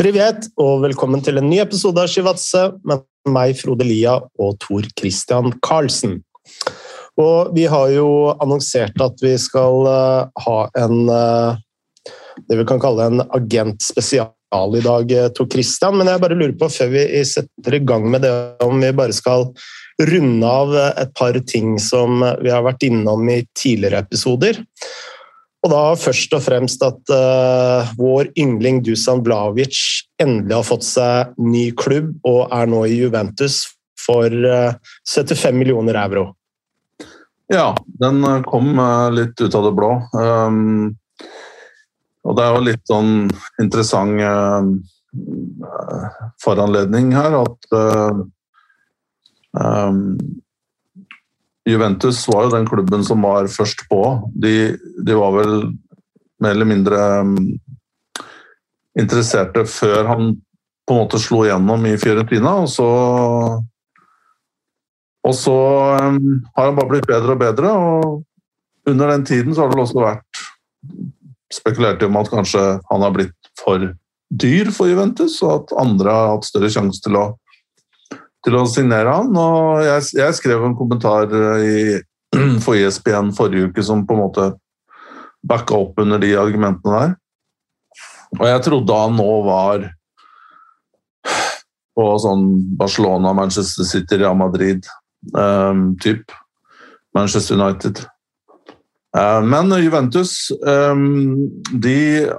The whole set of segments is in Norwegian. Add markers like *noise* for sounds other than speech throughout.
Privet, og velkommen til en ny episode av Shivatse med meg, Frode Lia, og Tor Christian Karlsen. Og vi har jo annonsert at vi skal uh, ha en uh, det vi kan kalle en agentspesial i dag, eh, Tor Christian. Men jeg bare lurer på, før vi setter i gang med det, om vi bare skal runde av et par ting som vi har vært innom i tidligere episoder. Og da først og fremst at uh, vår yngling Dusan Blavic endelig har fått seg ny klubb og er nå i Juventus for uh, 75 millioner euro. Ja, den kom uh, litt ut av det blå. Um, og det er jo litt sånn interessant foranledning her at um, Juventus var jo den klubben som var først på. De, de var vel mer eller mindre um, interesserte før han på en måte slo igjennom i Fiorentina. Og så, og så um, har han bare blitt bedre og bedre. Og under den tiden så har det også vært spekulert i om at kanskje han har blitt for dyr for Juventus, og at andre har hatt større sjanse til å til å signere han. Og jeg, jeg skrev en kommentar eh, i, *clears throat* for ISBN e forrige uke som på en måte backa opp under de argumentene der. Og jeg trodde han nå var på sånn Barcelona, Manchester City, Real Madrid um, typ. Manchester United. Uh, men Juventus, um, de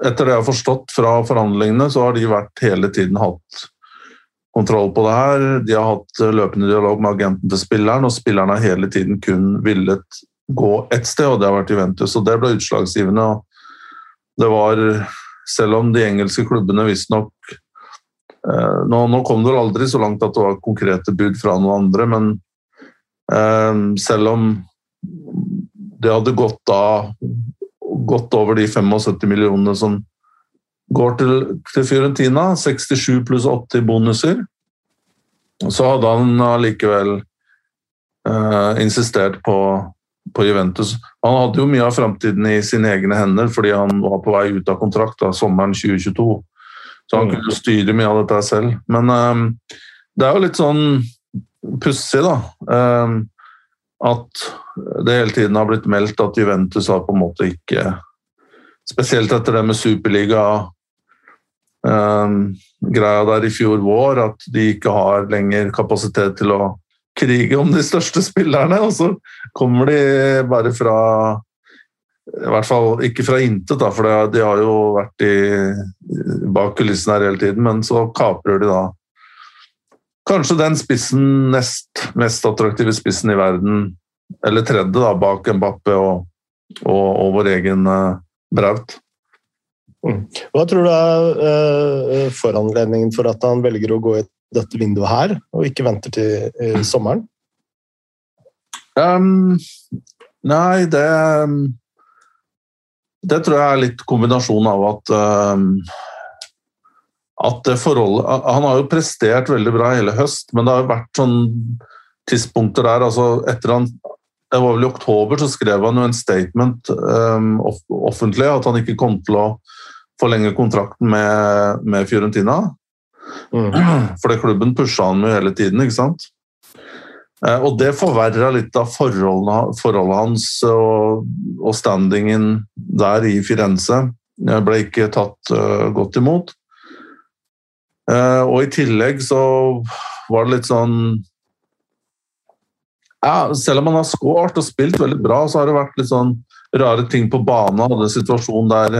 Etter det jeg har forstått fra forhandlingene, så har de vært hele tiden hatt kontroll på det her. De har hatt eh, løpende dialog med agenten til spilleren, og spilleren har hele tiden kun villet gå ett sted, og det har vært Juventus. og Det ble utslagsgivende. og Det var, selv om de engelske klubbene visstnok eh, nå, nå kom det vel aldri så langt at det var konkrete bud fra noen andre, men eh, selv om det hadde gått da gått over de 75 millionene som går til, til Fiorentina, 67 pluss 80 bonuser, så hadde han allikevel eh, insistert på, på, Juventus. Han hadde jo mye av framtiden i sine egne hender fordi han var på vei ut av kontrakt da, sommeren 2022. Så han mm. kunne styre mye av dette selv. Men eh, det er jo litt sånn pussig, da. Eh, at det hele tiden har blitt meldt at Juventus har på en måte ikke Spesielt etter det med Superliga greia der i fjor vår, at de ikke har lenger kapasitet til å krige om de største spillerne. Og så kommer de bare fra I hvert fall ikke fra intet, da, for de har jo vært i, bak kulissene her hele tiden. Men så kaprer de da kanskje den spissen, nest mest attraktive spissen i verden, eller tredje, da, bak Mbappe og, og, og vår egen uh, Braut. Mm. Hva tror du er uh, foranledningen for at han velger å gå i dette vinduet her, og ikke venter til uh, sommeren? Um, nei, det Det tror jeg er litt kombinasjon av at um, at det forholdet Han har jo prestert veldig bra hele høst, men det har jo vært sånn tidspunkter der altså etter han det var vel I oktober så skrev han jo en statement um, offentlig at han ikke kom til å forlenge kontrakten med, med Fiorentina. Mm. Fordi klubben pusha han jo hele tiden, ikke sant. Eh, og det forverra litt av forholdet, forholdet hans og, og, standingen der i Firenze. Jeg ble ikke tatt uh, godt imot. Uh, og i tillegg så var det litt sånn ja, Selv om han har skåret og spilt veldig bra, så har det vært litt sånn rare ting på banen. Hadde en situasjon der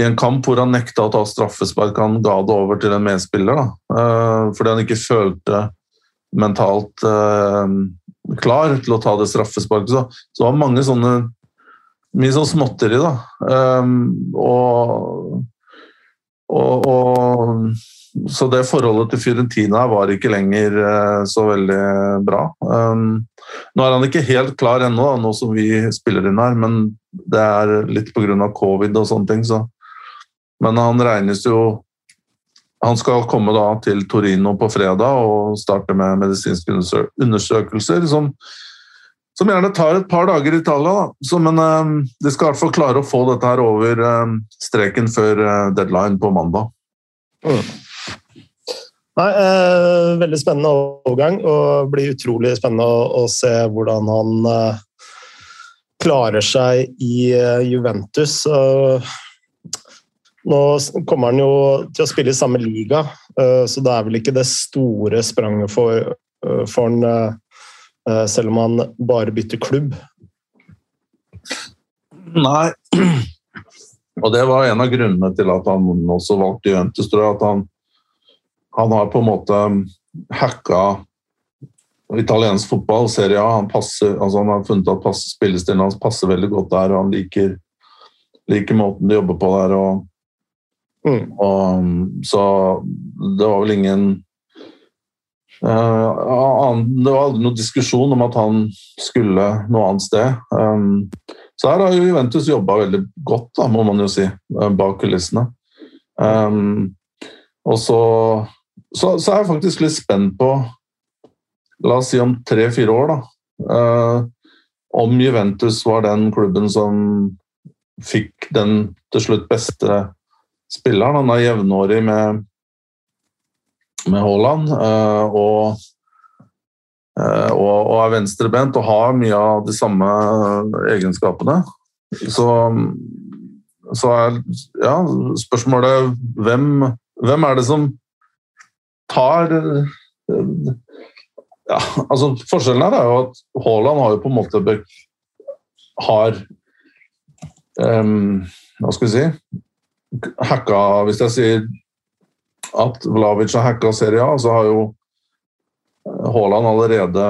i en kamp hvor han nekta å ta straffespark. Han ga det over til en medspiller da. Uh, fordi han ikke følte mentalt uh, klar til å ta det straffesparket. Så, det var mange sånne Mye sånn småtteri, da. Um, og, og, og, Så det forholdet til Fiorentina var ikke lenger så veldig bra. Nå er han ikke helt klar ennå, nå som vi spiller inn her, men det er litt pga. covid og sånne ting. så men han regnes jo Han skal komme da til Torino på fredag og starte med medisinske undersøkelser som som gjerne tar et par dager i Italia. Da. Så, men uh, de skal i hvert fall klare å få dette her over uh, streken før uh, deadline på mandag. Mm. Nei, veldig spennende overgang, og blir utrolig spennende å, å se hvordan han klarer seg i Juventus. Nå kommer han jo til å spille i samme liga, så det er vel ikke det store spranget for, for han Eh, selv om han bare bytter klubb? Nei. Og det var en av grunnene til at han også valgte Juventus. At han, han har på en måte hacka italiensk fotball, Serie A. Han, passer, altså han har funnet at spillestilen hans passer veldig godt der, og han liker, liker måten de jobber på der. Og, mm. og, så det var vel ingen Eh, det var aldri noen diskusjon om at han skulle noe annet sted. Um, så her har jo Juventus jobba veldig godt, da, må man jo si, eh, bak kulissene. Um, og så, så, så, er jeg faktisk litt spent på La oss si om tre-fire år, da. Uh, om Juventus var den klubben som fikk den til slutt beste spilleren. Han er jevnårig med med Haaland. Eh, og, eh, og, og, er venstrebent og har mye av de samme egenskapene. Så, så er ja, spørsmålet hvem, hvem er det som tar ja, altså Forskjellen her er jo at Haaland har jo på en måte har um, Hva skal vi si Hacka Hvis jeg sier at Vlavic har hacka Serie A, så har jo eh, Haaland allerede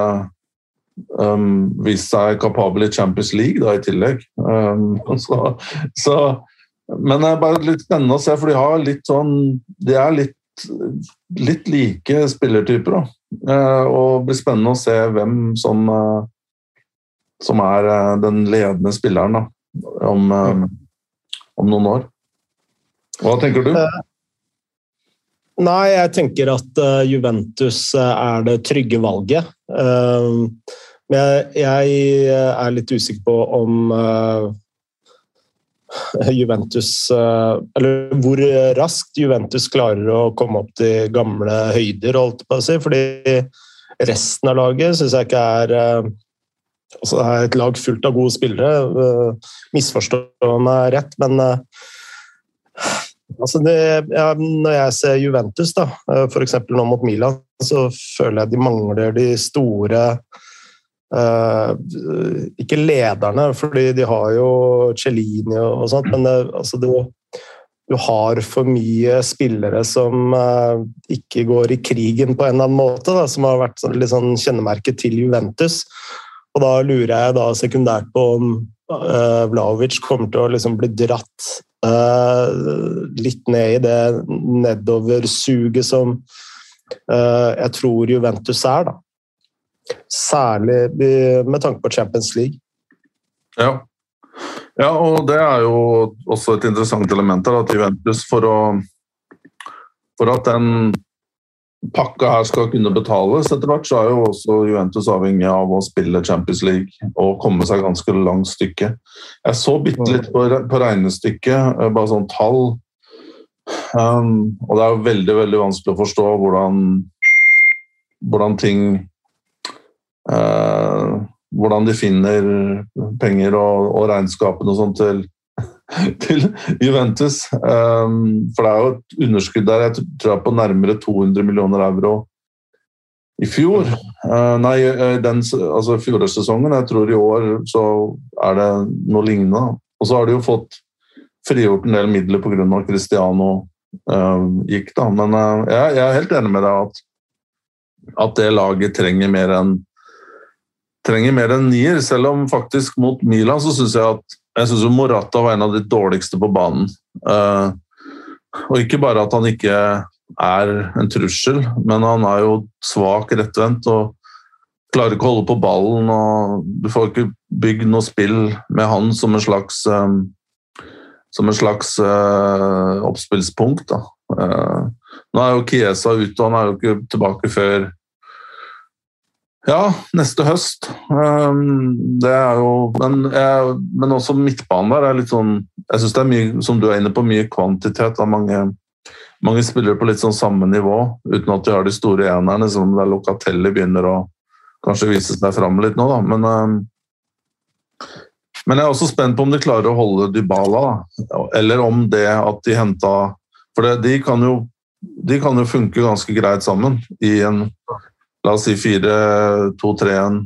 um, vist seg kapabel i Champions League da, i tillegg. Um, *laughs* så, så, men det er bare litt spennende å se, for de har litt sånn De er litt, litt like spillertyper. da. Uh, og det blir spennende å se hvem som, uh, som er uh, den ledende spilleren da, om, om noen år. Hva tenker du? Nei, jeg tenker at uh, Juventus uh, er det trygge valget. Men jeg, er litt usikker på om *laughs* Juventus Eller hvor raskt Juventus klarer å komme opp til gamle høyder, holdt på å si. Fordi resten av laget syns jeg ikke er altså Det er et lag fullt av gode spillere. Misforstå meg rett, men Altså det, ja, når jeg ser Juventus, da, eh, f.eks. nå mot Milan, så føler jeg de mangler de store uh, Ikke lederne, fordi de har jo Cellini og, sånt, men det, altså du, du, har for mye spillere som uh, ikke går i krigen på en eller annen måte, da, som har vært sånn, sånn kjennemerket til Juventus. Og da lurer jeg da sekundært på om uh, Vlaovic kommer til å liksom bli dratt litt ned i det nedoversuget som uh, jeg tror Juventus er. da. Særlig med tanke på Champions League. Ja. ja, og det er jo også et interessant element her, at Juventus for å for at den pakka her skal kunne betales etter hvert, så er jo også Juventus avhengig av å spille Champions League og komme seg ganske langt stykke. Jeg så bitte litt på, regnestykket, eh, bare sånn tall. Um, og det er jo veldig veldig vanskelig å forstå hvordan, hvordan ting uh, Hvordan de finner penger og, og regnskapene og sånt til *laughs* til Juventus. Um, for det er jo et underskudd der jeg tror jeg på nærmere 200 millioner euro i fjor. Uh, nei, eh, den, altså fjorårssesongen. Jeg tror i år så er det noe lignende. Og så har de jo fått frigjort en del midler pga. Cristiano uh, gikk, da. Men jeg, er helt enig med deg at, at det laget trenger mer enn trenger mer enn nier, selv om faktisk mot Milan så syns jeg at jeg syns Morata var en av de dårligste på banen. Uh, og ikke bare at han ikke er en trussel, men han er jo svak rettvendt og klarer ikke å holde på ballen. og Du får ikke bygd noe spill med han som en slags, um, som en slags uh, oppspillspunkt. Uh, nå er jo Kiesa ute, og han er jo ikke tilbake før Ja, neste høst. Um, det er jo Men, jeg, men også midtbanen der er litt sånn Jeg syns det er mye, som du er inne på, mye kvantitet av mange, mange spillere på litt sånn samme nivå, uten at de har de store enerne, som der Locatelli begynner å kanskje vise seg fram litt nå, da. Men, um, men jeg er også spent på om de klarer å holde Dybala, da. eller om det at de henta For det, de kan jo de kan jo funke ganske greit sammen i en La oss si 4-2-3-1,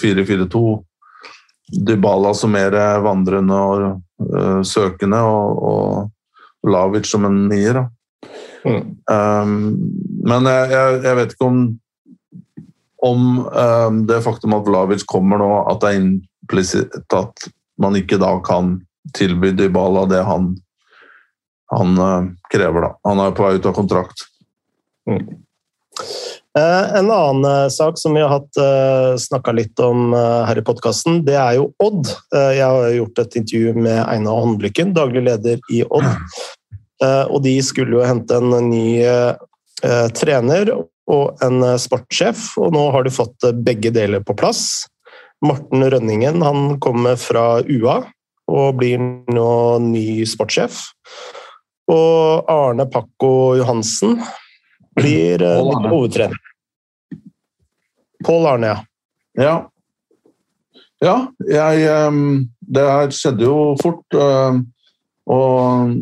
4-4-2. Eh, Dybala som mer vandrende og uh, søkende, og, og Lavic som en nier. Mm. Um, men jeg, jeg, jeg, vet ikke om, om um, det faktum at Lavic kommer nå, at det er implisitt at man ikke da kan tilby Dybala det han, han uh, krever. da. Han er på vei ut av kontrakt. Mm. Eh, en annen eh, sak som vi har hatt eh, snakka litt om her i podkasten, det er jo Odd. Jeg har gjort et intervju med Einar Håndlykken, daglig leder i Odd. Og de skulle jo hente en ny trener og en sportssjef, og nå har de fått begge deler på plass. Morten Rønningen han kommer fra UA og blir nå ny sportssjef. Og Arne Pakko Johansen blir hovedtrener. Pål Arne, ja. Ja. ja jeg, um, det her skjedde jo fort. Uh, og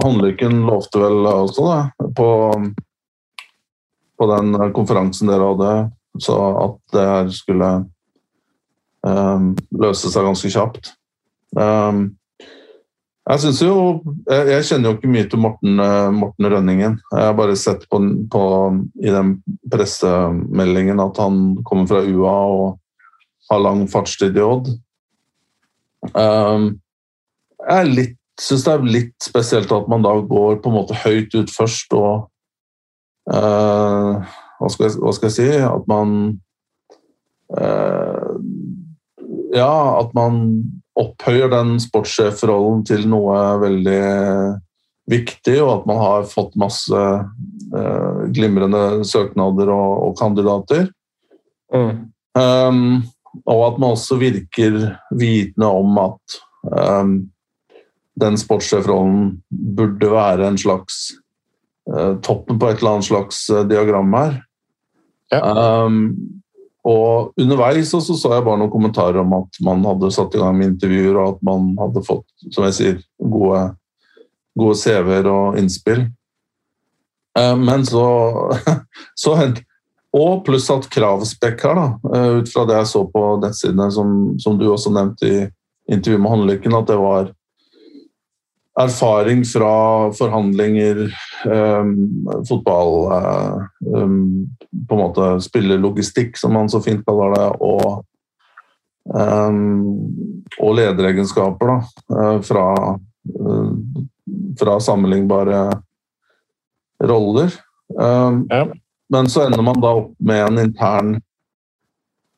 Håndlykken lovte vel også det på, på den konferansen dere hadde, så at det her skulle um, løse seg ganske kjapt. Um, jeg synes jo jeg, kjenner jo ikke mye til Morten, eh, Morten Rønningen. Jeg har bare sett på, på, i den pressemeldingen at han kommer fra UA og har lang fartstid i Odd. Um, jeg syns det er litt spesielt at man da går på en måte høyt ut først og uh, hva, skal jeg, hva, skal jeg, si At man uh, Ja, at man opphøyer den sportssjefrollen til noe veldig viktig, og at man har fått masse eh, glimrende søknader og, og kandidater. Mm. Um, og at man også virker vitende om at um, den sportssjefrollen burde være en slags uh, toppen på et eller annet slags uh, diagram her. Ja. Um, og underveis så, så jeg bare noen kommentarer om at man hadde satt i gang med intervjuer, og at man hadde fått som jeg sier, gode, gode CV-er og innspill. Eh, men så, *laughs* så Og pluss at kravspekk her, da, eh, ut fra det jeg så på nettsidene, som, som du også nevnte i intervjuet med Håndlykken, at det var erfaring fra forhandlinger, um, fotball um, På en måte spillelogistikk, som man så fint kaller det, og, um, og lederegenskaper da, uh, fra, uh, fra sammenlignbare roller. Ja. Men så ender man da opp med en intern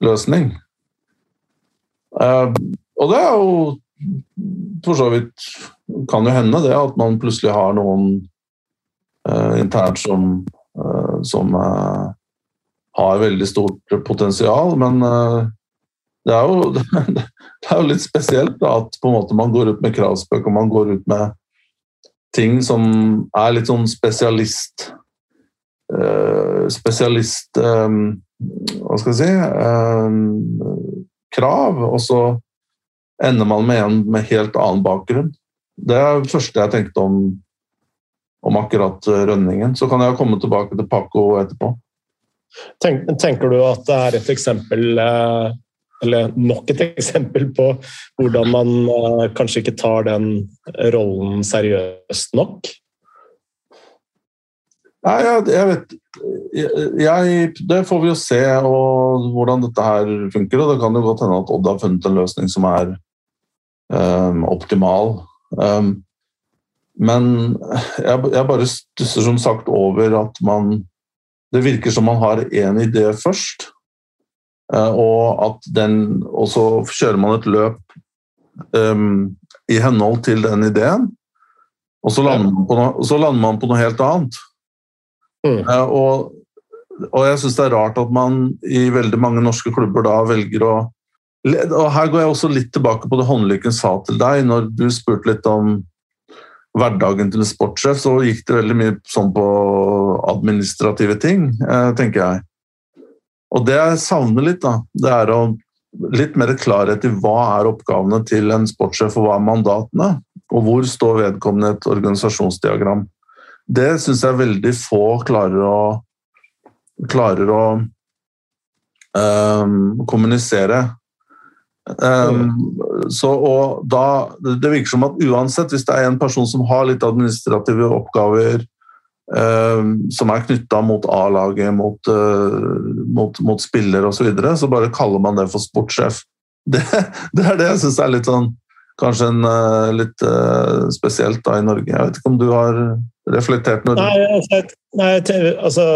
løsning. Og det er jo for så vidt kan jo hende det at man plutselig har noen uh, internt som, uh, som uh, har veldig stort potensial, men det er, jo, *laughs* det, er jo, litt spesielt da, at man går ut med kravspøk og man går ut med ting som er litt sånn spesialist Spesialist Hva skal jeg si Krav, og så ender man med en med helt annen bakgrunn. Det er det første jeg tenkte om, om akkurat eh, Rønningen. Så kan jeg komme tilbake til Paco etterpå. Tenk, tenker du at det er et eksempel, eh, eller nok et *laughs* eksempel på hvordan man eh, kanskje ikke tar den rollen seriøst nok? Nei, jeg, jeg vet jeg, Det får vi jo se og hvordan dette her funker. og Det kan jo godt hende at Odd har funnet en løsning som er um, optimal. Um, men jeg, bare stusser som sagt over at man Det virker som man har én idé først, uh, og at den Og så kjører man et løp um, i henhold til den ideen, og så lander, man, på noe, så lander man på noe helt annet. Mm. Uh, og og jeg syns det er rart at man i veldig mange norske klubber da velger å og Her går jeg også litt tilbake på det Håndlykken sa til deg når du spurte litt om hverdagen til en sportssjef, så gikk det veldig mye sånn på administrative ting, eh, tenker jeg. Og det jeg savner litt, da, det er å litt mer klarhet i hva er oppgavene til en sportssjef, og hva er mandatene? Og hvor står vedkommende et organisasjonsdiagram? Det syns jeg veldig få klarer å, klarer å um, kommunisere. Um, så, og da, det virker som at uansett, hvis det er en person som har litt administrative oppgaver, um, som er knytta mot A-laget, mot, uh, mot, mot spiller osv., så, videre, så bare kaller man det for sportssjef. *laughs* Det, det er det jeg syns er litt sånn Kanskje en, uh, litt uh, spesielt da i Norge. Jeg vet ikke om du har reflektert noe? Nei, altså, nei altså,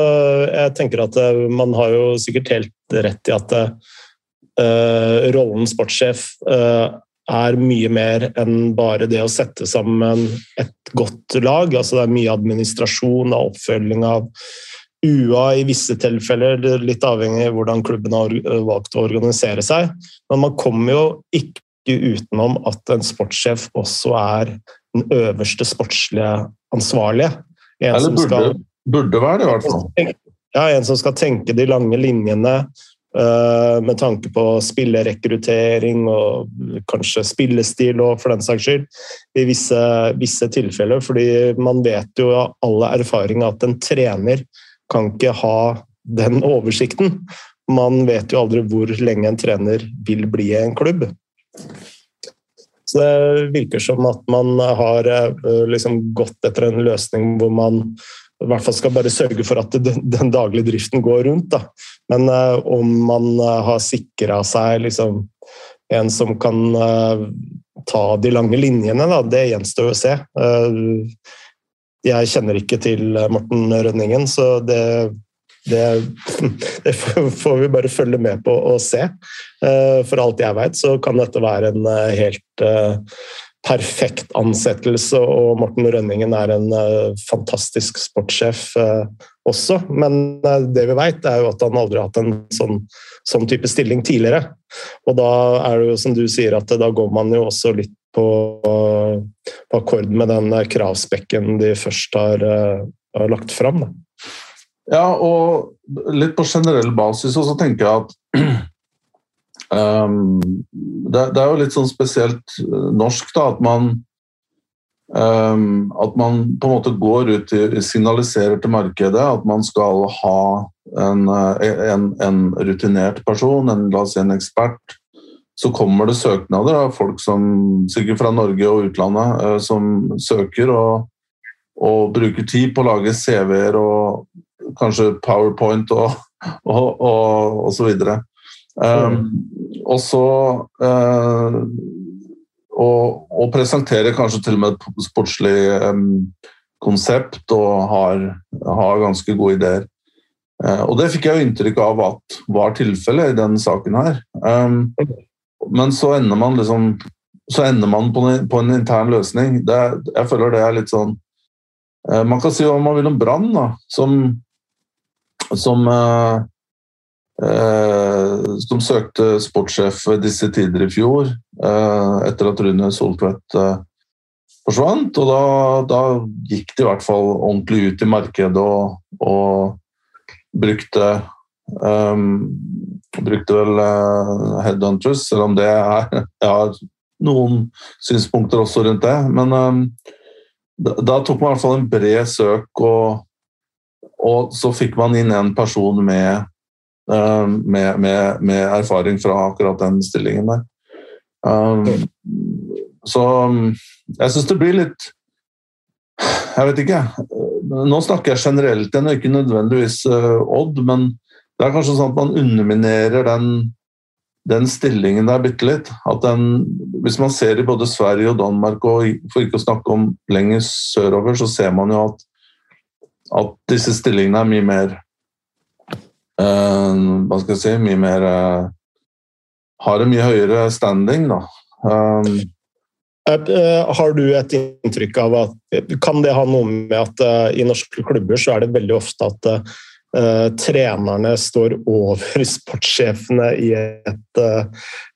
jeg tenker at man har jo sikkert helt rett i at uh, rollen sportssjef uh, er mye mer enn bare det å sette sammen et godt lag. Altså det er mye administrasjon og oppfølging av UA i visse tilfeller, litt avhengig av hvordan klubben har valgt å organisere seg. Men man kommer jo ikke utenom at en sportssjef også er den øverste sportslige ansvarlige. En Eller burde, skal, burde være det, i hvert fall. Ja, en som skal tenke de lange linjene, Eh, med tanke på spillerekruttering og kanskje spillestil og for den saks skyld, i visse, visse tilfeller. Fordi man vet jo av alle erfaring at en trener kan ikke ha den oversikten. Man vet jo aldri hvor lenge en trener vil bli i en klubb. Så det virker som at man har eh, liksom gått etter en løsning hvor man i hvert fall skal bare sørge for at den daglige driften går rundt. Da. Men uh, om man uh, har sikra seg liksom, en som kan uh, ta de lange linjene, da, det gjenstår å se. jeg kjenner ikke til Morten Rønningen, så det, det, *laughs* det, får vi bare følge med på og se. For alt jeg veit, så kan dette være en helt perfekt ansettelse, og Morten Rønningen er en uh, fantastisk sportssjef uh, også. Men uh, det vi vet, er jo at han aldri har hatt en sånn, sånn, type stilling tidligere. Og da er det jo som du sier, at da går man jo også litt på, på akkord med den kravspekken de først har, har lagt fram. Da. Ja, og litt på generell basis, og så tenker jeg at *clears throat* det, det, er jo litt sånn spesielt eh, norsk da, at man um, At man på en måte går ut og signaliserer til markedet at man skal ha en, eh, en, en rutinert person, en, la oss si en ekspert. Så kommer det søknader av folk som sikkert fra Norge og utlandet uh, som søker og, og, bruker tid på å lage CV-er og kanskje PowerPoint og, og, og, og så videre. Um, og så uh, og, og, presenterer kanskje til og med et sportslig um, konsept og har, har, ganske gode ideer. Uh, og det fikk jeg jo inntrykk av at var tilfellet i denne saken her. Um, men så ender man liksom så ender man på en, på en intern løsning. Det, jeg føler det er litt sånn uh, Man kan si hva man vil om Brann, som, som uh, Eh, som søkte sportssjef disse tider i fjor, eh, etter at Rune Soltvedt eh, forsvant. Og da, da, gikk de i hvert fall ordentlig ut i markedet og, og brukte um, Brukte vel uh, headhunters, selv om det er *laughs* Jeg har noen synspunkter også rundt det. Men um, da, da, tok man i hvert fall en bred søk, og, og så fikk man inn en person med med, med, med, erfaring fra akkurat den stillingen der. Um, så jeg syns det blir litt Jeg vet ikke. Nå snakker jeg generelt igjen, ikke nødvendigvis uh, Odd, men det er kanskje sånn at man underminerer den, den stillingen der bitte litt. At den, hvis man ser i både Sverige og Danmark, og for ikke å snakke om lenger sørover, så ser man jo at, at disse stillingene er mye mer Hva skal jeg si Mye mer uh, Har en mye høyere standing, da. Um, har du et inntrykk av at Kan det ha noe med at uh, i norske klubber så er det veldig ofte at uh, trenerne står over *laughs* sportssjefene i et, uh,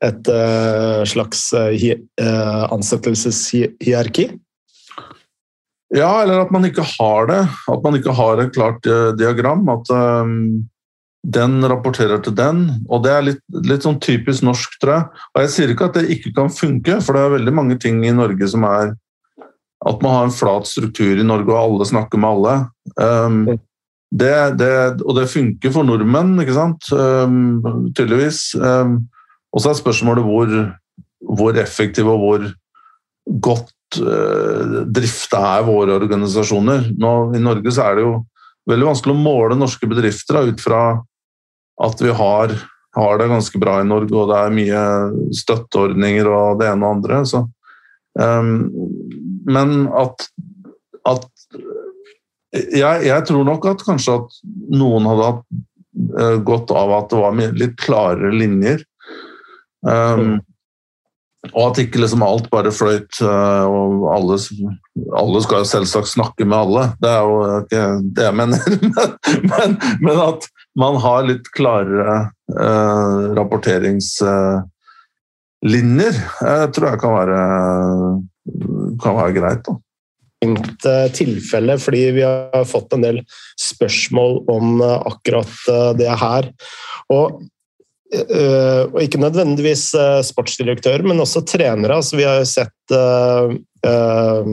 et uh, slags ansettelseshierarki? Ja, eller at man ikke har det. At man ikke har et klart diagram. At um, den rapporterer til den. Og det er litt, litt, sånn typisk norsk, tror jeg. Og jeg sier ikke at det ikke kan funke, for det er veldig mange ting i Norge som er at man har en flat struktur i Norge, og alle snakker med alle. Um, det, det, og det funker for nordmenn, ikke sant? Um, tydeligvis. Um, og så er spørsmålet hvor, hvor effektiv og hvor godt uh, drifta er våre organisasjoner. Nå, I Norge så er det jo veldig vanskelig å måle norske bedrifter da, ut fra at vi har, har, det ganske bra i Norge, og det er mye støtteordninger og det ene og andre. Så, um, men at, at jeg, jeg, tror nok at kanskje at noen hadde hatt uh, godt av at det var litt klarere linjer. Um, og at ikke liksom alt bare fløyt, uh, og alle, alle, skal jo selvsagt snakke med alle. Det er jo ikke det jeg mener. *laughs* men, men, at man har litt klarere eh, rapporteringslinjer, tror jeg kan være kan være greit. da eh, tilfelle, fordi vi har fått en del spørsmål om eh, akkurat eh, det her. Og, og ikke nødvendigvis sportsdirektører, men også trenere. Altså, vi har jo sett uh, uh,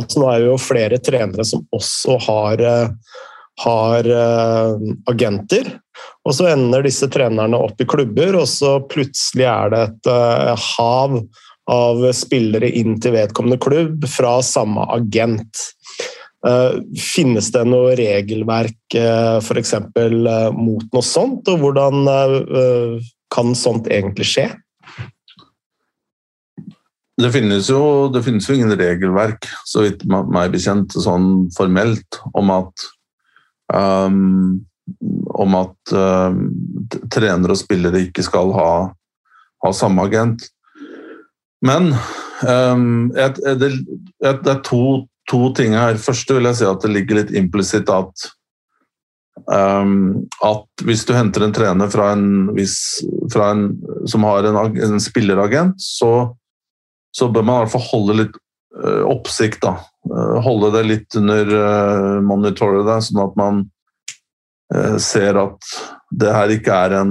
altså, Nå er det jo flere trenere som også har, har uh, agenter. Og så ender disse trenerne opp i klubber, og så plutselig er det et hav av spillere inn til vedkommende klubb fra samme agent. Uh, finnes det noe regelverk eh, f.eks. Eh, mot noe sånt, og hvordan kan sånt egentlig skje? Det finnes, jo, det finnes jo ingen regelverk, så vidt meg bekjent, sånn formelt, om at um, om at um, trenere og spillere ikke skal ha, ha samme agent. Men um, et, et, et, det er to, to, ting her. Første vil jeg si at det ligger litt implisitt at um, at hvis du henter en trener fra en, hvis, fra en som har en, en spilleragent, så, så, bør man i hvert fall holde litt uh, oppsikt. da. Uh, holde det litt under uh, monitoret, det, sånn at man ser at det her ikke er en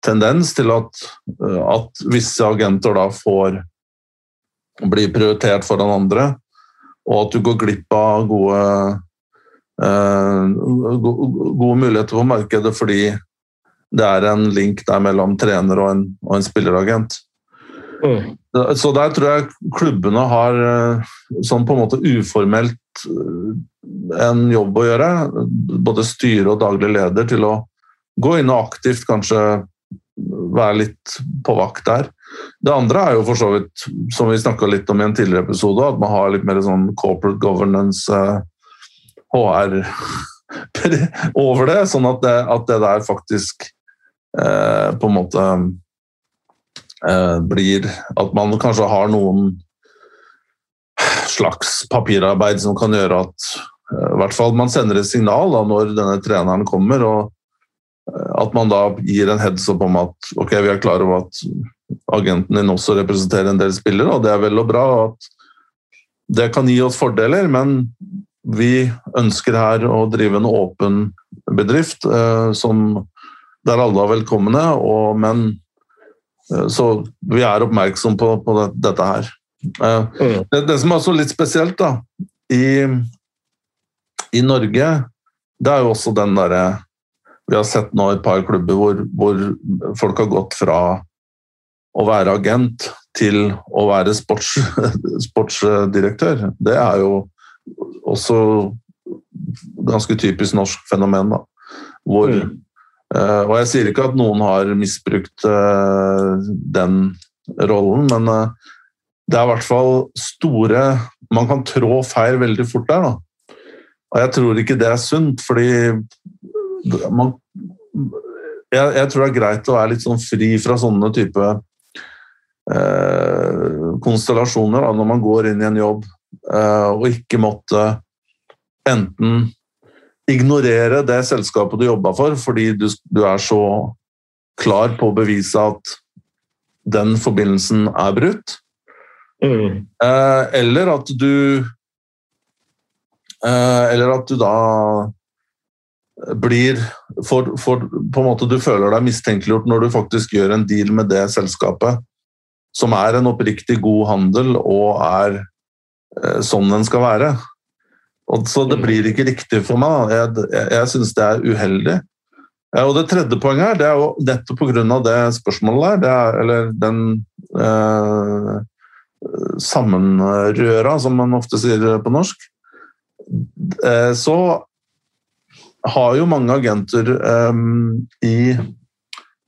tendens til at, at visse agenter da får bli prioritert foran andre, og at du går glipp av gode, eh, gode muligheter på markedet fordi det er en link der mellom trener og en, og en spilleragent. Mm. Så der tror jeg klubbene har eh, sånn på en måte uformelt eh, en jobb å gjøre. Både styre og daglig leder til å gå inn og aktivt kanskje være litt på vakt der. Det andre er jo for så vidt, som vi snakka litt om i en tidligere episode, at man har litt mer sånn corporate governance, HR, eh, *laughs* over det. Sånn at det, at det der faktisk eh, på en måte eh, blir At man kanskje har noen slags papirarbeid som kan gjøre at eh, hvert fall man sender et signal da, når denne treneren kommer. og at man da gir en heads up om at ok, vi er klar over at agenten din også representerer en del spillere, og det er vel og bra. at Det kan gi oss fordeler, men vi ønsker her å drive en åpen bedrift eh, som, der alle er velkomne, og, men eh, Så vi er oppmerksom på, på det, dette her. Eh, mm. det, det, som er så litt spesielt da, i, i Norge, det er jo også den derre vi har sett nå et par klubber hvor, hvor, folk har gått fra å være agent til å være sports, *laughs* sportsdirektør. Det er jo også ganske typisk norsk fenomen. Da. Hvor, mm. uh, og jeg sier ikke at noen har misbrukt uh, den rollen, men uh, det er i hvert fall store Man kan trå feil veldig fort der. Da. Og jeg tror ikke det er sunt, fordi man, jeg, jeg, tror det er greit å være litt sånn fri fra sånne type eh, konstellasjoner da, når man går inn i en jobb, eh, og ikke måtte enten ignorere det selskapet du jobba for, fordi du, du, er så klar på å bevise at den forbindelsen er brutt. Mm. Eh, eller at du eh, Eller at du da blir for, for, på en måte Du føler deg mistenkeliggjort når du faktisk gjør en deal med det selskapet, som er en oppriktig god handel og er eh, sånn den skal være. Og så det blir ikke riktig for meg. Jeg, jeg, jeg syns det er uheldig. Og Det tredje poenget her, det er jo nettopp pga. det spørsmålet der, det er, eller den eh, sammenrøra, som man ofte sier på norsk, eh, så har jo mange agenter eh, i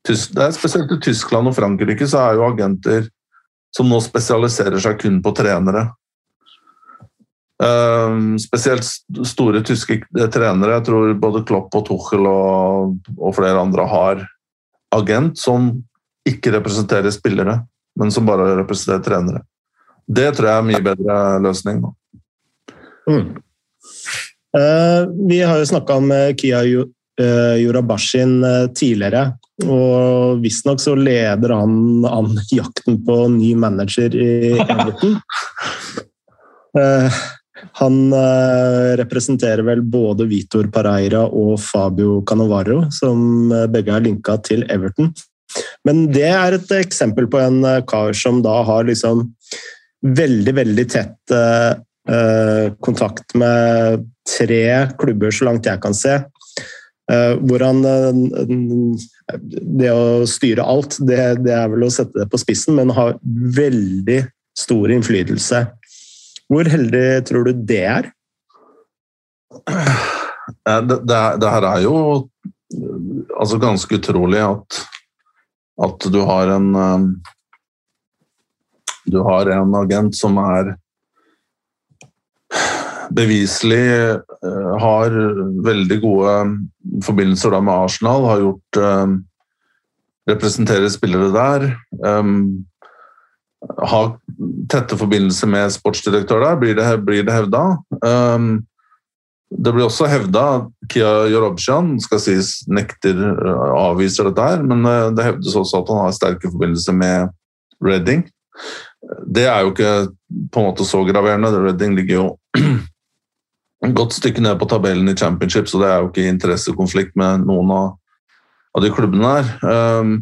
er Spesielt i Tyskland og Frankrike så er jo agenter som nå spesialiserer seg kun på trenere. Um, spesielt store tyske trenere. Jeg tror både Klopp og Tuchel og, og, flere andre har agent som ikke representerer spillere, men som bare representerer trenere. Det tror jeg er en mye bedre løsning. Mm. Uh, vi har jo snakka om uh, Kia Jorabashin uh, tidligere. Og visstnok så leder han an jakten på ny manager i Everton. Han eh, representerer vel både Vitor Pareira og Fabio Canovaro, som eh, begge er linka til Everton. Men det er et eksempel på en eh, kar som da har liksom veldig, veldig tett eh, kontakt med tre klubber, så langt jeg kan se. Eh, hvor han Det å styre alt, det, det er vel å sette det på spissen, men har veldig stor innflytelse hvor heldig tror du det er? Det, det, det her er jo altså ganske utrolig at, at du har en Du har en agent som er beviselig uh, har veldig gode forbindelser med Arsenal, har gjort um, Representerer spillere der. Har tette forbindelser med sportsdirektør der, blir det, det hevda. Det blir også hevda at Kia Jorobsjan skal sies nekter, avviser dette her, men det hevdes også at han har sterke forbindelser med Reading. Det er jo ikke på en måte så graverende. Reading ligger jo godt stykke ned på tabellen i championship, så det er jo ikke interessekonflikt med noen av, av de klubbene der. Um,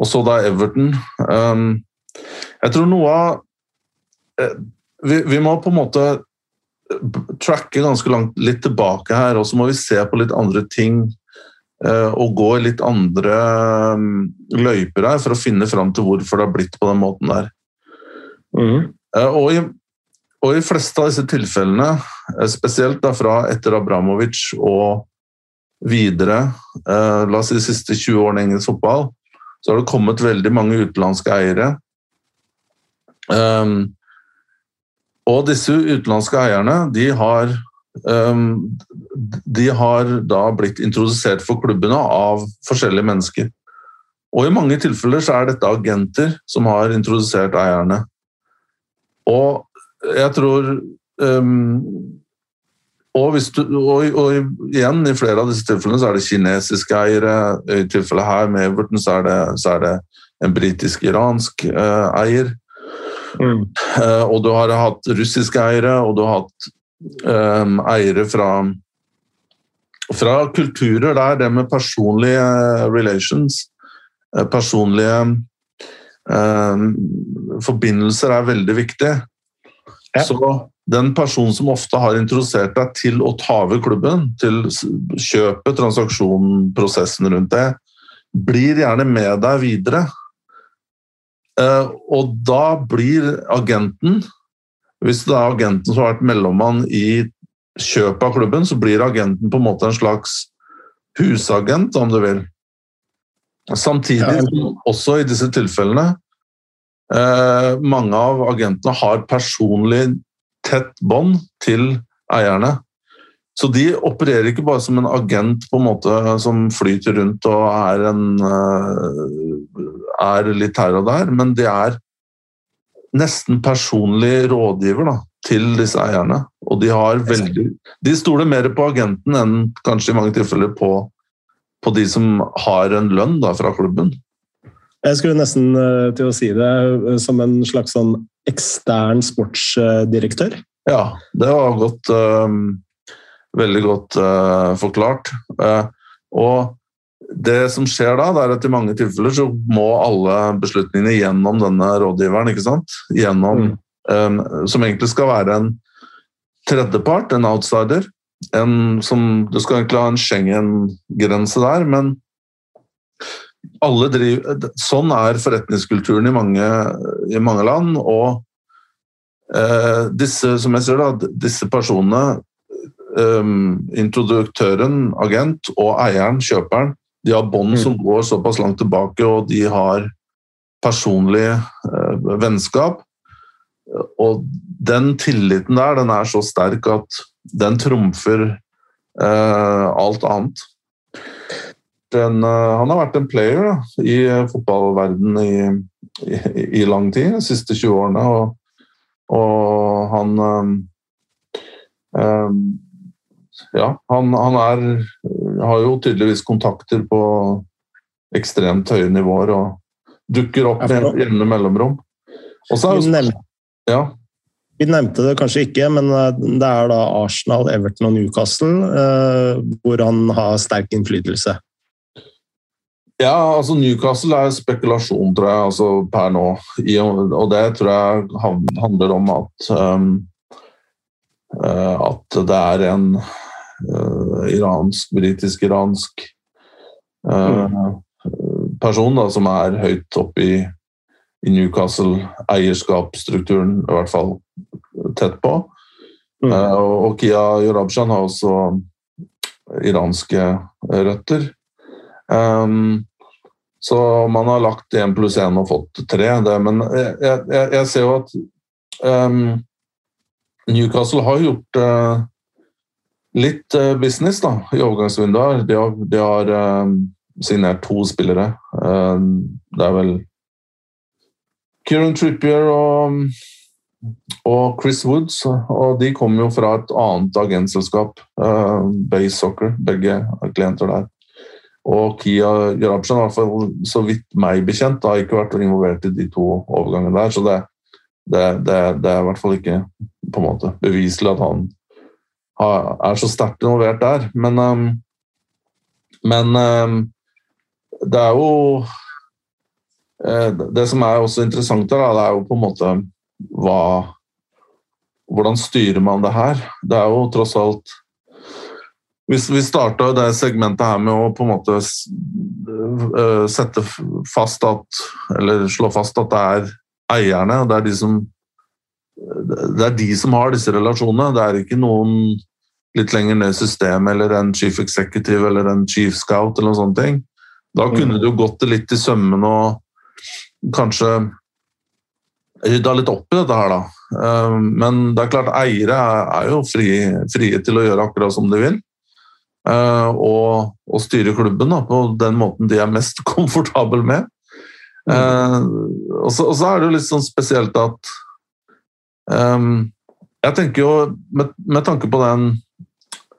og så da Everton. Um, jeg tror noe av eh, vi, vi, må på en måte tracke ganske langt litt tilbake her, og så må vi se på litt andre ting. Eh, og gå i litt andre mm, løyper her for å finne fram til hvorfor det har blitt på den måten der. Mm. Og, i, og i fleste av disse tilfellene, spesielt da fra etter Abramovic og videre, la oss si de siste 20 årene engelsk fotball, så har det kommet veldig mange utenlandske eiere Um, og disse utenlandske eierne de har, um, de har da blitt introdusert for klubbene av forskjellige mennesker. Og i mange tilfeller så er dette agenter som har introdusert eierne. Og jeg tror um, og, du, og, og, igjen, i flere av disse tilfellene så er det kinesiske eiere. I tilfellet her med Everton så er det, så er det en britisk-iransk uh, eier. Mm. Uh, og du har hatt russiske eiere, og du har hatt um, eiere fra, fra kulturer der det med personlige relations, uh, personlige uh, forbindelser er veldig viktig. Ja. Så den personen som ofte har introdusert deg til å ta over klubben, til kjøpet, transaksjonen, prosessen rundt det, blir gjerne med deg videre. Eh, og da blir agenten Hvis det er agenten som har vært mellommann i kjøpet av klubben, så blir agenten på en måte en slags husagent, om du vil. Samtidig som også i disse tilfellene mange av agentene har personlig tett bånd til eierne. Så de opererer ikke bare som en agent på en måte som flyter rundt og er, en, eh, er litt her og der, men de er nesten personlig rådgiver da, til disse eierne. Og de har veldig De stoler mer på agenten enn kanskje i mange tilfeller på, på de som har en lønn da, fra klubben. Jeg skulle nesten uh, til å si det uh, som en slags sånn ekstern sportsdirektør. Ja, det var godt uh, Veldig godt forklart. og det som skjer da, det er at i mange tilfeller så må alle beslutningene gjennom denne rådgiveren. ikke sant? Gjennom, mm. som egentlig skal være en tredjepart, en outsider. En som, du skal egentlig ha en Schengen-grense der, men driver, sånn er forretningskulturen i mange, i mange land. Og eh, disse, som jeg ser da, disse personene, eh, introduktøren, agent og eieren, kjøperen, de har bånd som mm. går såpass langt tilbake, og de har personlig eh, vennskap. Og den tilliten der, den er så sterk at den trumfer eh, alt annet. Den, uh, han har vært en player da, i fotballverden i, i, i, lang tid, de siste 20 årene. Og, og han um, um, Ja, han, han er har jo tydeligvis kontakter på ekstremt høye nivåer og dukker opp med jevne mellomrom. vi, nevnte, ja. vi nevnte det kanskje ikke, men eh, det er da Arsenal, Everton og Newcastle eh, hvor han har sterk innflytelse. Ja, altså Newcastle er spekulasjon, tror jeg, altså per nå. Og det tror jeg handler om at um, at det er en uh, iransk, britisk-iransk uh, person da, som er høyt oppe i, i Newcastle-eierskapsstrukturen, i hvert fall tett på. Mm. Uh, og Kia Yorabshan har også iranske røtter. Um, så man har lagt én pluss én og fått tre. Det, men jeg, jeg, jeg, ser jo at um, Newcastle har gjort uh, litt uh, business da, i overgangsvinduet. De har, de har um, signert to spillere. Um, det er vel Kieran Trippier og, og, Chris Woods. Og de kommer jo fra et annet agentselskap, Base Soccer. Begge er klienter der. Og Kia Jarabshan, i hvert fall så vidt meg bekjent, har ikke vært involvert i de to overgangene der. Så det, det, det, det er i hvert fall ikke på en måte beviselig at han er så sterkt involvert der. Men, um, men um, det er jo eh, Det som er også interessant her, det er jo på en måte hva Hvordan styrer man det her? Det er jo tross alt vi starta det segmentet her med å på en måte eh, sette fast at Eller slå fast at det er eierne, det er de som det er de som har disse relasjonene. Det er ikke noen litt lenger ned i systemet, eller en chief executive eller en chief scout, eller noen sånne ting. Da mm. kunne du gått det litt i sømmene og kanskje rydda litt opp i dette her, da. Eh, men det er klart, eiere er jo frie, frie til å gjøre akkurat som de vil. Eh, og, og styre klubben da, på den måten de er mest *laughs* komfortabel med. Mm. Og, så, og, så, er det jo litt sånn spesielt at um, Jeg tenker jo, med, med tanke på den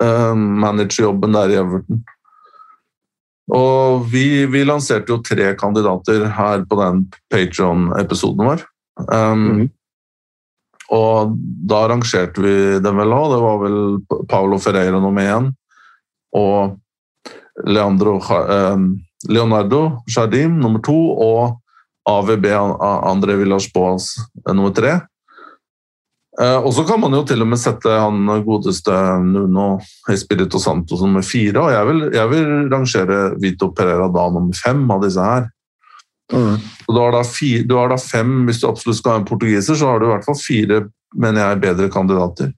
uh, managerjobben der i Everton. Og vi, vi, lanserte jo tre kandidater her på den Patron-episoden vår. Um, mm. Og da rangerte vi dem vel òg. Det var vel Paulo Ferreira nummer én og Leandro, um, Leonardo Jardim nummer to og AVB André Villas Boas nummer tre. Eh, og så kan man jo til og med sette han godeste Nuno Espirito Santo som nummer fire. Og jeg vil, jeg vil, rangere Vito Pereira da nummer fem av disse her. Mm. Du, har fire, du, har da fem, Hvis du absolutt skal ha en portugiser, så har du i hvert fall fire mener jeg, bedre kandidater.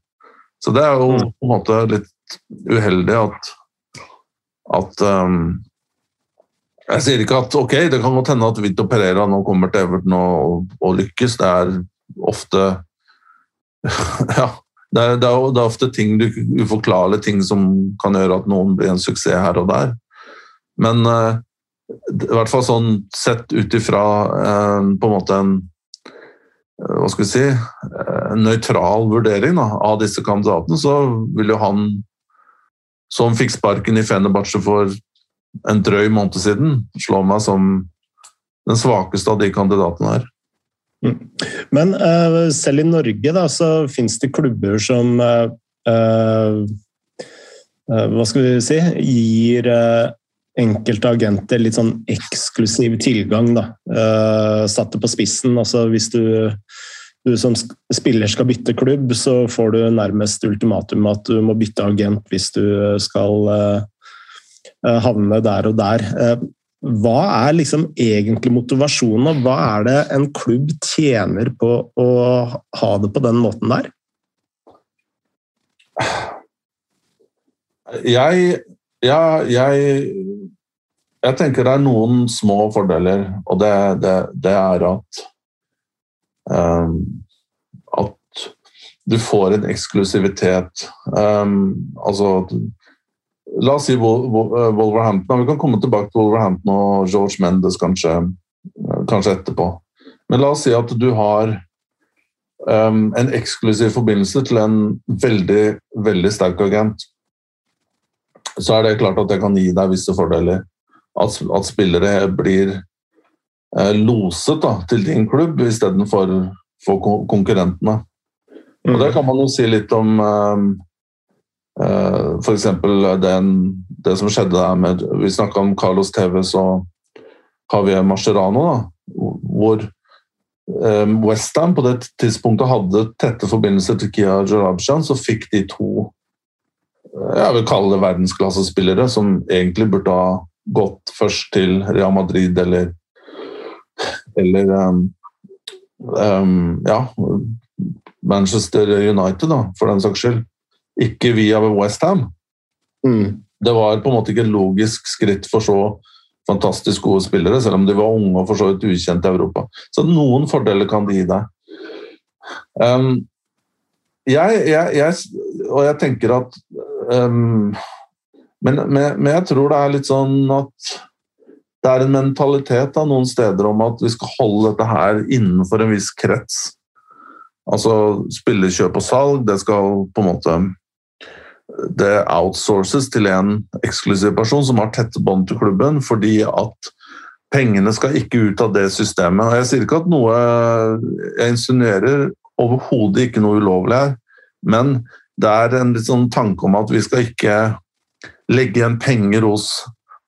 Så det er jo mm. på en måte litt uheldig at, at um, Jeg sier ikke at ok, det kan godt hende at Vito Pereira nå kommer til Everton og, og lykkes. Det er ofte *laughs* ja. Det er, det, er, det er, ofte ting du, uforklarlige ting som kan gjøre at noen blir en suksess her og der. Men uh, i hvert fall sånn sett ut ifra uh, på en måte en hva skal vi si, en nøytral vurdering da, av disse kandidatene, så vil jo han som fikk sparken i Fenerbahçe for en drøy måned siden, slår meg som den svakeste av de kandidatene her. Mm. Men uh, selv i Norge da, så finnes det klubber som uh, uh, Hva skal vi si Gir enkelte agenter litt sånn eksklusiv tilgang. da. Satt det på spissen. altså Hvis du, du, som spiller skal bytte klubb, så får du nærmest ultimatum at du må bytte agent hvis du skal havne der og der. Hva er liksom egentlig motivasjonen, og hva er det en klubb tjener på å ha det på den måten der? Jeg, ja, jeg, jeg tenker det er noen små fordeler, og det, det, det er at At du får en eksklusivitet. Um, altså La oss si eh, Wolverhampton. Vi kan komme tilbake til Wolverhampton og George Mendes kanskje, eh, kanskje etterpå. Men la oss si at du har um, en eksklusiv forbindelse til en veldig, veldig sterk agent. Så er det klart at det kan gi deg visse fordeler. At, at spillere blir loset da, til din klubb istedenfor for konkurrentene. Og Det kan man jo si litt om Uh, F.eks. det som skjedde der med Vi snakka om Carlos Tevez og Javier Mascherano, da, hvor Westham på det tidspunktet hadde tette forbindelser til Kia Jarabshan, så fikk de to eh, jeg vil kalle det verdensklassespillere som egentlig burde ha gått først til Real Madrid eller eller um, um, ja Manchester United, da, for den saks skyld ikke via Westham. Mm. Det var på en måte ikke et logisk skritt for så fantastisk gode spillere, selv om de var unge og for så vidt ukjente i Europa. Så noen fordeler kan de gi deg. Um, jeg, jeg, jeg, og jeg tenker at um, men, men, men, jeg tror det er litt sånn at det er en mentalitet av noen steder om at vi skal holde dette her innenfor en viss krets. Altså spillerkjøp og salg, det skal på en måte det outsources til en eksklusiv person som har tette bånd til klubben, fordi at pengene skal ikke ut av det systemet. Og jeg sier ikke at noe Jeg insinuerer overhodet ikke noe ulovlig her, men det er en litt sånn tanke om at vi skal ikke legge igjen penger hos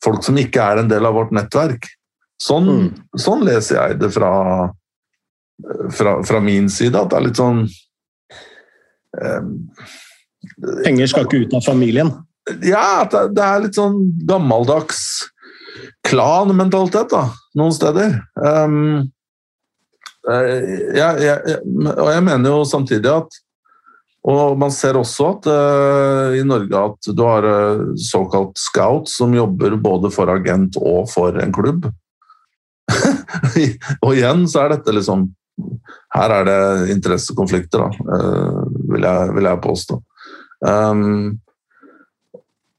folk som ikke er en del av vårt nettverk. Sånn, mm. sånn leser jeg det fra, fra, fra, min side, at det er litt sånn um, Penger skal ikke ut av familien? Ja, det er litt sånn gammeldags klanmentalitet da, noen steder. Um, jeg, jeg, og jeg mener jo samtidig at Og man ser også at uh, i Norge at du har uh, såkalt scout som jobber både for agent og for en klubb. *laughs* og igjen så er dette liksom Her er det interessekonflikter, da, uh, vil, jeg, vil jeg påstå. Um,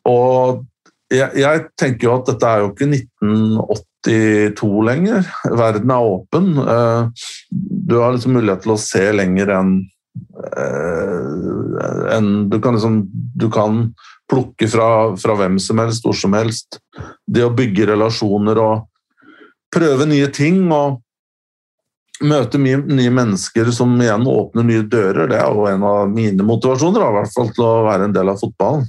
og jeg, jeg, tenker jo at dette er jo ikke 1982 lenger. Verden er åpen. Du har liksom mulighet til å se lenger enn en, du, kan liksom, du kan plukke fra, fra hvem som helst, hvor som helst. Det å bygge relasjoner og prøve nye ting. og møte mye nye mennesker som igjen åpner nye dører, det er jo en av mine motivasjoner. i hvert fall til å være en del av fotballen.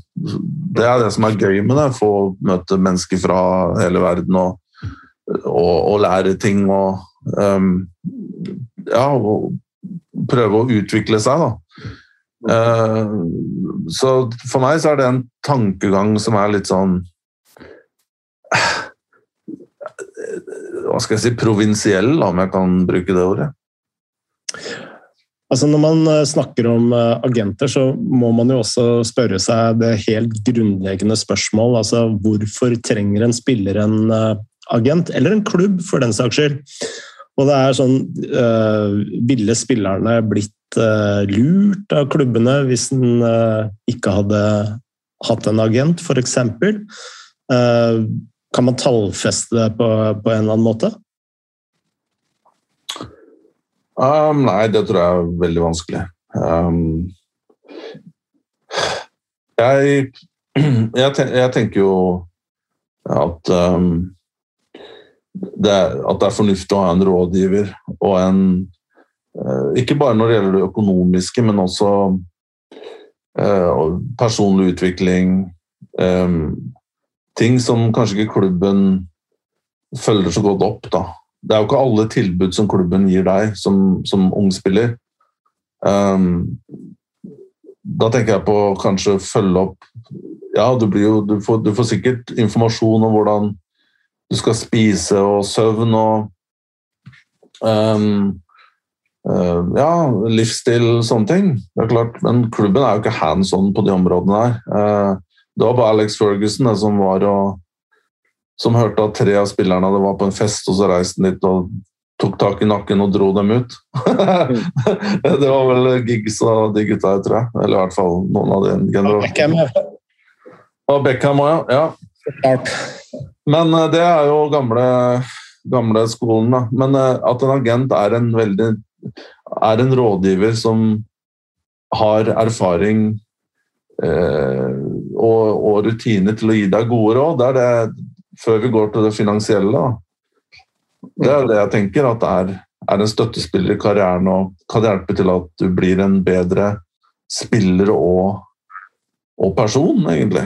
Det er det som er gøy med det. Få møte mennesker fra hele verden og, og, og lære ting og um, Ja, og prøve å utvikle seg, da. Uh, så for meg så er det en tankegang som er litt sånn hva skal jeg si, provinsiell, om jeg kan bruke det ordet? Altså Når man eh, snakker om eh, agenter, så må man jo også spørre seg det helt grunnleggende spørsmål. Altså hvorfor trenger en spiller en eh, agent, eller en klubb for den saks skyld? Og det er sånn uh, Ville spillerne blitt uh, lurt av klubbene hvis en uh, ikke hadde hatt en agent, f.eks.? Uh, kan man tallfeste det på, på en eller annen måte? Um, nei, det tror jeg er veldig vanskelig. Um, jeg, *clears throat* jeg, ten, jeg, tenker jo at um, det er, at det er fornuftig å ha en rådgiver og en uh, Ikke bare når det gjelder det økonomiske, men også uh, personlig utvikling. Um, ting som kanskje ikke klubben følger så godt opp. da. Det er jo ikke alle tilbud som klubben gir deg som, som ung spiller. Da tenker jeg på kanskje følge opp Ja, du, jo, du, får, du, får, sikkert informasjon om hvordan du skal spise og søvn og um, uh, Ja, livsstil og sånne ting. Det er klart, Men klubben er jo ikke hands on på de områdene der. Uh, det var bare Alex Ferguson det, som var og som hørte at tre av spillerne det var på en fest, og så reiste han dit og tok tak i nakken og dro dem ut. *laughs* det var vel gigs av de gutta, tror jeg. Eller i hvert fall noen av den generasjonen. Og Beckham òg, ja. Men eh, det er jo gamle, gamle skolen, da. Men eh, at en agent er en veldig er en rådgiver som har erfaring eh, og, og rutiner til å gi deg gode råd, det er det før vi går til det finansielle. Da det er det jeg tenker, at er, er en støttespiller i karrieren og kan hjelpe til at du blir en bedre spiller og, og person, egentlig.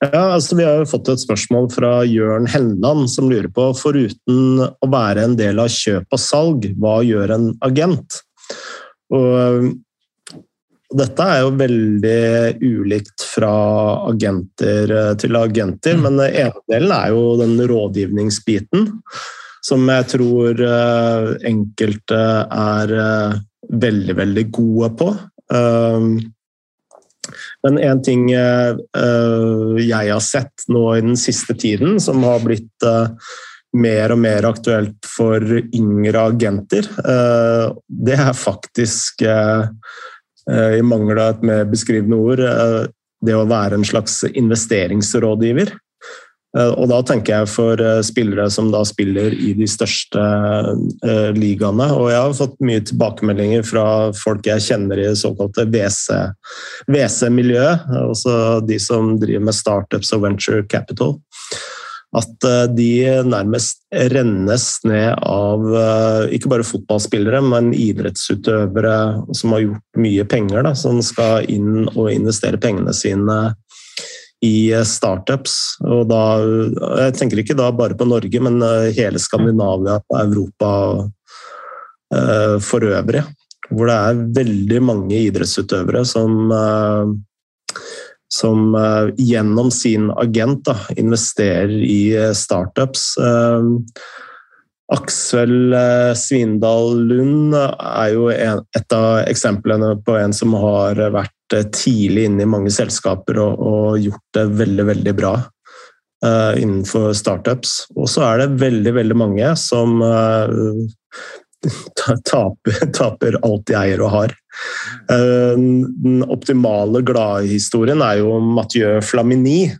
Ja, altså Vi har jo fått et spørsmål fra Jørn Helland, som lurer på foruten å være en del av kjøp og salg, hva gjør en agent? Og dette er jo veldig ulikt fra agenter eh, til agenter, mm. men ene delen er jo den rådgivningsbiten, som jeg tror eh, enkelte er eh, veldig, veldig gode på. Men en ting jeg har sett nå i den siste tiden, som har blitt mer og mer aktuelt for yngre agenter, det er faktisk Eh, i mangel av et mer beskrivende ord, eh, det å være en slags investeringsrådgiver. Eh, og da tenker jeg for spillere som da spiller i de største ligaene. Og jeg har fått mye tilbakemeldinger fra folk jeg kjenner i det såkalte WC-miljøet. altså de som driver med startups og venture capital at eh, de nærmest rennes ned av eh, ikke bare fotballspillere, men idrettsutøvere som har gjort mye penger, da, som skal inn og investere pengene sine i eh, startups. Og da, jeg tenker ikke da bare på Norge, men hele Skandinavia og Europa for øvrig. Hvor det er veldig mange idrettsutøvere som som gjennom sin agent da, investerer i startups. Aksel Svindal Lund er jo et av eksemplene på en som har vært tidlig inne i mange selskaper og, og gjort det veldig, veldig bra innenfor startups. Og så er det veldig, veldig mange som *laughs* taper, *laughs* taper alt de eier og har. Uh, den optimale gladhistorien er jo Mathieu Flamini,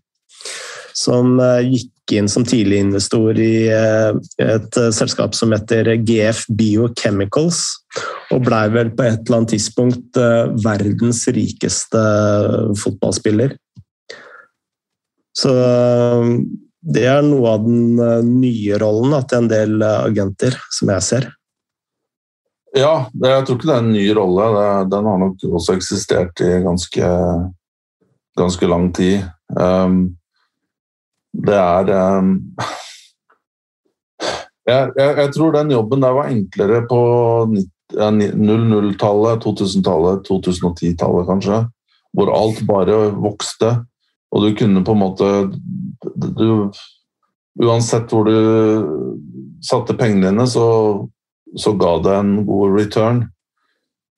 som eh, inn som tidliginvestor i eh, et selskap som heter GF Biochemicals, og blei vel på et eller annet tidspunkt verdens rikeste fotballspiller. Så det er noe av den nye rollen til en del agenter, som jeg ser. Ja, jeg tror ikke det er en ny rolle. Den har nok også eksistert i ganske, ganske lang tid. Um, det er um, jeg, jeg, jeg, tror den jobben der var enklere på 00-tallet, 2000-tallet, 2010-tallet kanskje. Hvor alt bare vokste, og du kunne på en måte du, Uansett hvor du satte pengene dine, så så ga det en god return.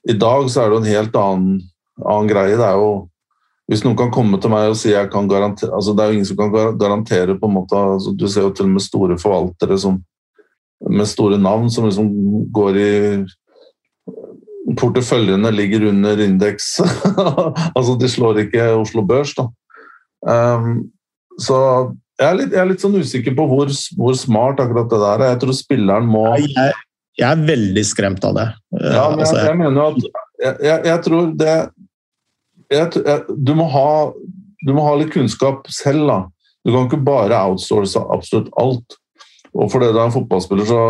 I dag så er det en helt annen, annen greie. Det er jo Hvis noen kan komme til meg og si jeg kan garantere altså Det er jo ingen som kan garantere på en måte altså Du ser jo til og med store forvaltere som, med store navn som liksom går i Porteføljene ligger under indeks. *laughs* altså de slår ikke Oslo Børs, da. Um, så jeg er, litt, jeg er, litt, sånn usikker på hvor, hvor, smart akkurat det der er. Jeg tror spilleren må jeg, jeg er veldig skremt av det. Ja, men Altså, jeg, jeg mener at jeg, jeg, jeg tror det jeg, du, må ha, du må ha litt kunnskap selv, da. Du kan ikke bare outsource absolutt alt. Og fordi du er en fotballspiller, så,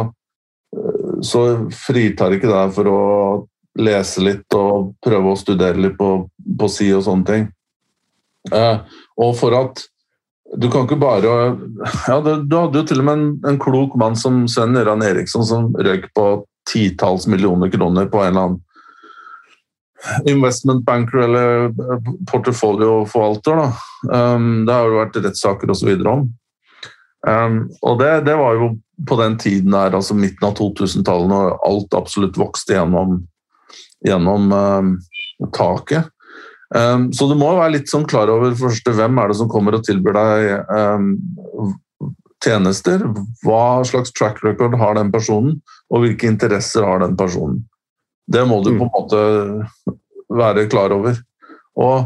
eh, så fritar ikke deg for å lese litt og prøve å studere litt på, på si og sånne ting. Eh, og for at du kan ikke bare *laughs* ja, Du, du hadde jo til og med en, en klok mann som Sven Göran Eriksson som røyk på titalls millioner kroner på en eller annen investment banker eller portefolioforvalter. Um, det har jo vært rettssaker osv. om. Um, og det, det var jo på den tiden der, altså midten av 2000-tallet, når alt absolutt vokste gjennom, gjennom um, taket. Um, så du må være litt sånn klar over for første, hvem er det som kommer og tilbyr deg um, tjenester. Hva slags track record har den personen, og hvilke interesser har den personen. Det må du på en måte være klar over. Og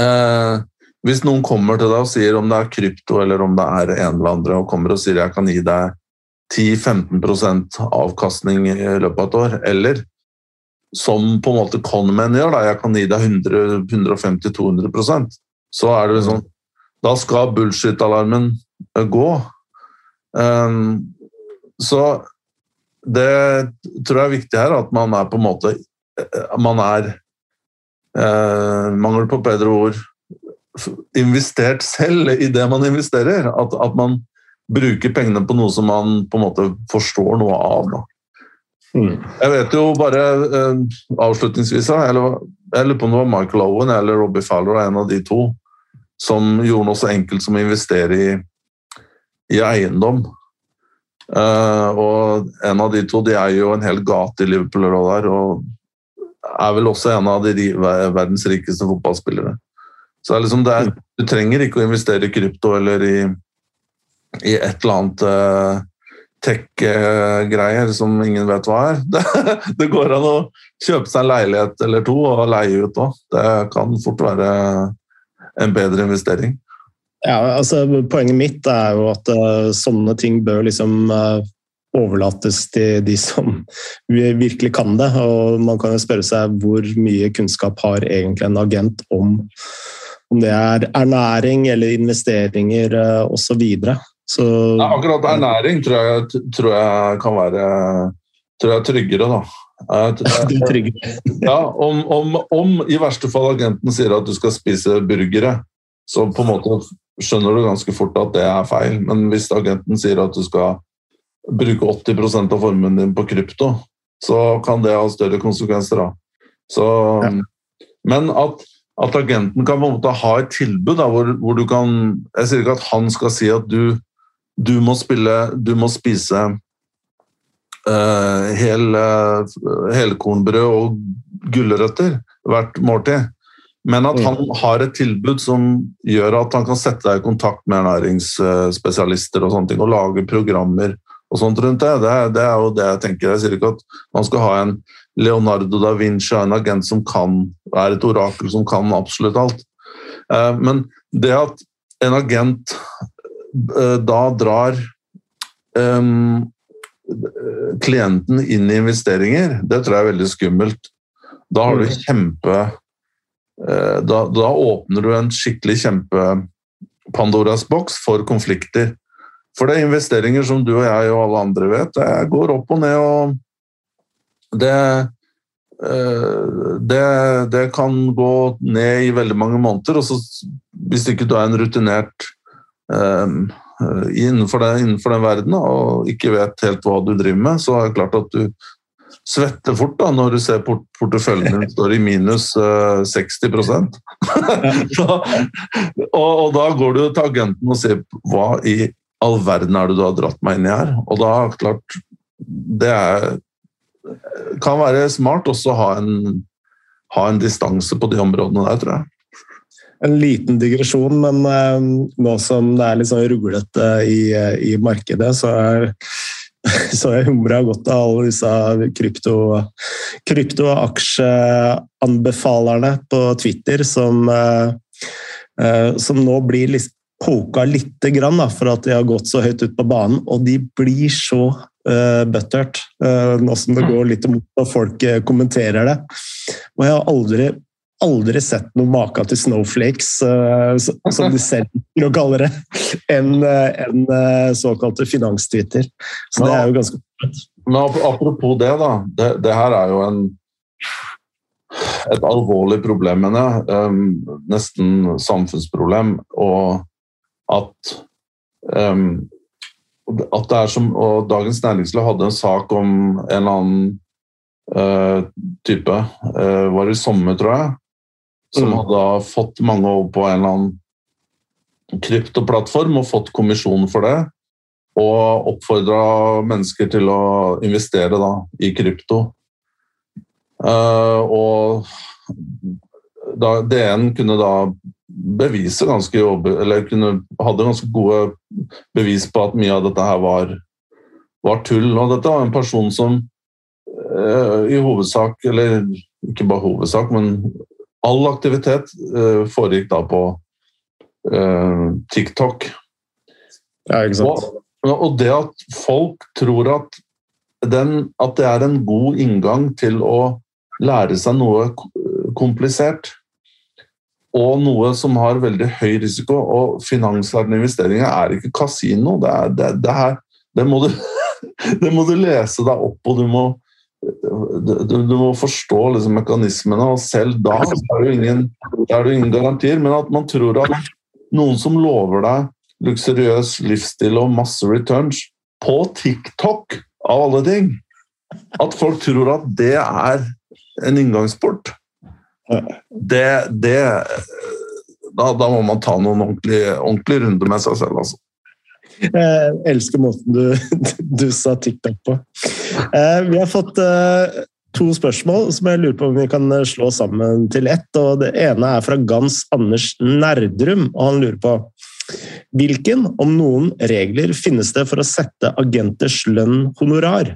eh, hvis noen kommer til deg og sier om det er krypto eller om det er en eller andre, og kommer og sier jeg kan gi deg 10-15 avkastning i løpet av et år, eller som på en måte Conman gjør, da, jeg kan gi deg 150-200% så er det liksom Da skal bullshit-alarmen eh, gå. Um, så det tror jeg er viktig her, at man er på en måte eh, Man er eh, Mangel på bedre ord investert selv i det man investerer. At, at, man bruker pengene på noe som man på en måte forstår noe av. Mm. Jeg vet jo bare eh, avslutningsvis eller, Jeg lurer på om det var Michael Owen eller Robbie Fowler, en av de to, som gjorde noe så enkelt som å investere i, i eiendom. Uh, og en av de to de eier jo en hel gate i Liverpool og der, og er vel også en av de verdens rikeste fotballspillere. Så det er liksom det er, du trenger ikke å investere i krypto eller i, i et eller annet uh, tech-greier som ingen vet hva er. *laughs* Det, det går an å kjøpe seg en leilighet eller to og leie ut òg. Det kan fort være en bedre investering. Ja, altså Poenget mitt er jo at uh, sånne ting bør liksom uh, overlates til de som *laughs* virkelig kan det. Og man kan jo spørre seg hvor mye kunnskap har egentlig en agent om om det er ernæring eller investeringer uh, osv. Så, Ja, akkurat ernæring tror jeg, tror jeg kan være tror jeg er tryggere, da. *laughs* Jeg- tryggere. Ja, om, om, om i verste fall agenten sier at du skal spise burgere, så på en måte skjønner du ganske fort at det er feil. Men hvis agenten sier at du skal bruke 80 av formuen din på krypto, så kan det ha større konsekvenser. Da. Så, Ja. Men at, at agenten kan på en måte ha et tilbud da, hvor, hvor du kan Jeg sier ikke at han skal si at du, du må spille Du må spise uh, hel, uh, helkornbrød og gulrøtter hvert måltid. Men at Mm. han har et tilbud som gjør at han kan sette deg i kontakt med ernæringsspesialister og sånne ting, og lage programmer og sånt rundt det. Det, er- det er jo det jeg tenker. Jeg sier ikke at man skal ha en Leonardo da Vinci, en agent som kan, er et orakel som kan absolutt alt. Eh, Men det at en agent eh, da drar um, klienten inn i investeringer, det tror jeg er veldig skummelt. Da har du Mm. kjempe da, da åpner du en skikkelig kjempe Pandoras boks for konflikter. For det er investeringer som du og jeg og alle andre vet, det går opp og ned, og det eh, det, det kan gå ned i veldig mange måneder. og så Hvis ikke du er en rutinert um, innenfor, det, innenfor den verden og ikke vet helt hva du driver med, så er det klart at du svetter fort da, når du ser port porteføljen din står i minus uh, 60 *laughs* så, og, og da går du til agenten og sier hva i all verden er det du har dratt meg inn i her? Og da klart Det er, kan være smart også å ha en, ha en distanse på de områdene der, tror jeg. En liten digresjon, men eh, nå som det er litt sånn ruglete i, eh, i markedet, så er *laughs* så jeg humra godt av alle disse krypto, krypto- og aksjeanbefalerne på Twitter som, eh, eh, som nå blir litt, poka lite grann da, for at de har gått så høyt ut på banen, og de blir så uh, butthurt. Uh, nå som det går litt imot og folk uh, kommenterer det. Og jeg har aldri, aldri sett noe maka til snowflakes, uh, som de selv liker å kalle det, enn en, såkalte finanstwitter. Så det er jo ganske Men apropos det, da. Det, det her er jo en et alvorlig problem, mener jeg. Um, nesten samfunnsproblem. Og at um, at det er som, og Dagens Næringsliv hadde en sak om en eller annen uh, type uh, Var i sommer, tror jeg? Som mm. hadde fått mange over på en eller annen kryptoplattform og fått kommisjon for det. Og oppfordra mennesker til å investere da, i krypto. Uh, og da, DN kunne da bevise ganske eller kunne, hadde ganske gode bevis på at mye av dette her var, var tull. Og dette var en person som uh, i hovedsak, eller ikke bare hovedsak, men all aktivitet uh, foregikk da på uh, TikTok. Ja, ikke sant. Og, og, det at folk tror at, den, at det er en god inngang til å lære seg noe komplisert, og noe som har veldig høy risiko. Og finanslærende investeringer er ikke kasino. Det, er, det, det, her, det, må du, *laughs* det må du lese deg opp på. Du må, du, du må forstå liksom, mekanismene, og selv da er det, ingen, er det ingen garantier. Men at man tror at noen som lover deg luksuriøs livsstil og masse returns på TikTok, av alle ting At folk tror at det er en inngangsport det, det da, da, må man ta noen ordentlige, ordentlig runder med seg selv, altså. Jeg elsker måten du, du sa TikTok på. Eh, vi har fått eh, to spørsmål som jeg lurer på om vi kan slå sammen til ett. og Det ene er fra Gans Anders Nerdrum, og han lurer på Hvilken, om noen, regler finnes det for å sette agenters lønn honorar?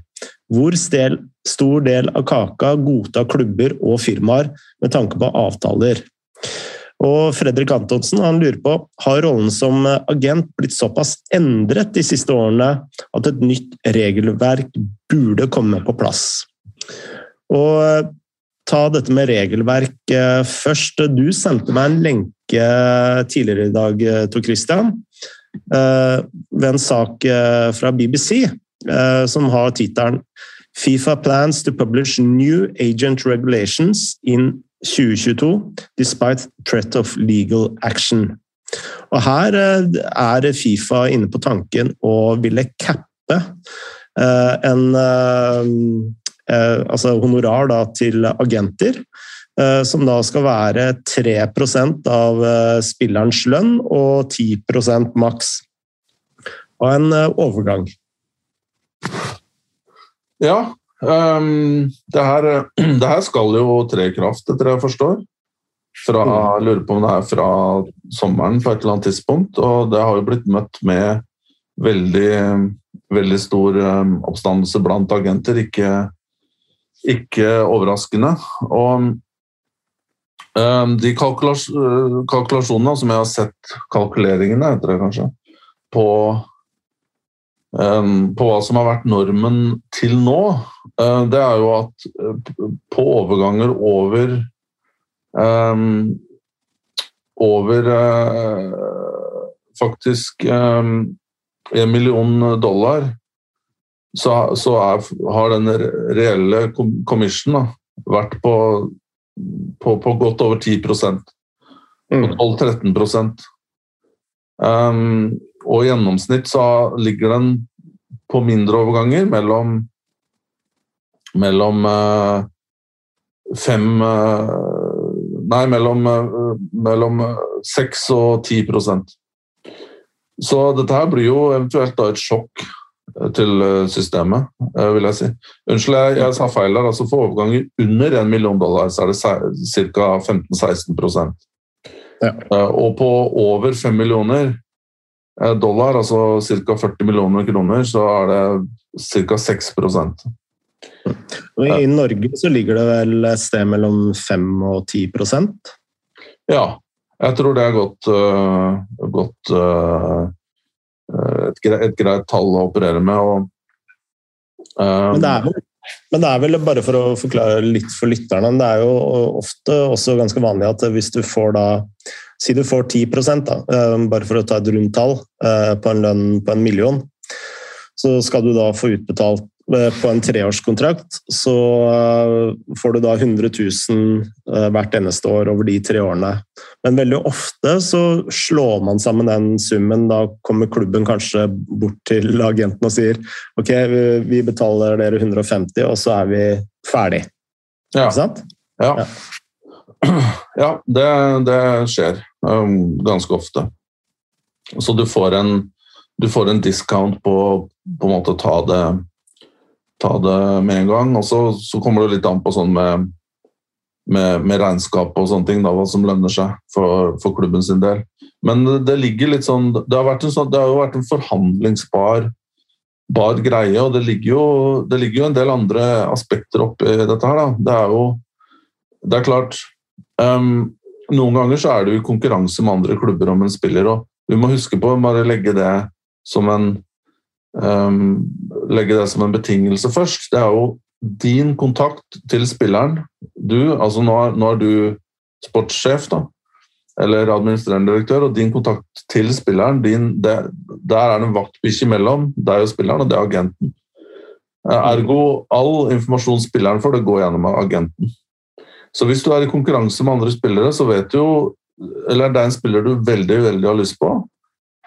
Hvor stor del av kaka godtar klubber og firmaer med tanke på avtaler? Og Fredrik Antonsen han lurer på har rollen som agent blitt såpass endret de siste årene at et nytt regelverk burde komme på plass. Og ta dette med regelverk eh, først. Du sendte meg en lenke tidligere i dag, eh, Tor Christian, eh, ved en sak fra BBC som har tittelen Fifa plans to publish new agent regulations in 2022 despite threat of legal action. Og her er Fifa inne på tanken å ville cappe en Eh, altså honorar da, til agenter. Eh, som da skal være 3 av eh, spillerens lønn og 10% maks. Og en overgang. Ja. Um, det, her, *clears throat* det, her, skal jo tre i kraft, etter det jeg forstår. Fra, mm. jeg lurer på om det er fra sommeren på et eller annet tidspunkt. Og det har jo blitt møtt med veldig, veldig stor oppstandelse blant agenter. Ikke ikke overraskende. Og um, de kalkulas kalkulasjonene som jeg har sett, kalkuleringene heter det kanskje, på, um, på hva som har vært normen til nå, uh, det er jo at uh, på overganger over um, over uh, faktisk en million dollar så, så er, har den reelle commission vært på, på, på, godt over 10% 12-13 um, Og i gjennomsnitt så ligger den på mindre overganger, mellom mellom uh, fem uh, Nei, mellom, uh, mellom 6 og 10 Så dette her blir jo eventuelt da et sjokk til eh, systemet, eh, vil jeg si. Unnskyld, jeg, jeg sa feil der. altså For overganger under 1 million dollar så er det ca. 15-16 ja. Eh, og på over 5 millioner dollar, altså ca. 40 millioner kroner, så er det ca. 6 og I Norge så ligger det vel et sted mellom 5 og 10% Ja, jeg tror det er godt, uh, godt uh, et, greit, et greit tall å operere med. og Men det, er men det er vel bare for å forklare litt for lytterne, det er jo ofte også ganske vanlig at hvis du får da Si du får 10 da, bare for å ta et rundt tall, på en lønn på en million. Så skal du da få utbetalt Eh, på en treårskontrakt, så eh, får du da 100 000 eh, hvert eneste år over de tre årene. Men veldig ofte så slår man sammen den summen. Da kommer klubben kanskje bort til agenten og sier ok, vi betaler dere 150, og så er vi ferdig. Ja. Ikke sant? Ja. ja. *clears throat* ja det, det, skjer um, ganske ofte. Så du får en, du får en discount på på en måte ta det ta det med en gang. Og så, så kommer det litt an på sånn med, med, med regnskap og sånne ting, da, hva som lønner seg for, for, klubben sin del. Men det ligger litt sånn Det har, vært en, sånn, det har jo vært en forhandlingsbar bar greie, og det ligger, jo, det ligger jo en del andre aspekter oppi dette her. Da. Det er jo Det er klart um, Noen ganger så er det jo konkurranse med andre klubber om en spiller, og vi må huske på å bare legge det som en um, legge det som en betingelse først. Det er jo din kontakt til spilleren. Du, altså nå er, nå er du sportssjef, da, eller administrerende direktør, og din kontakt til spilleren din, det, Der er det en vaktbikkje mellom deg og spilleren, og det er agenten. Eh, ergo all informasjon spilleren får, det går gjennom agenten. Så hvis du er i konkurranse med andre spillere, så vet du jo Eller det er en spiller du veldig, veldig har lyst på,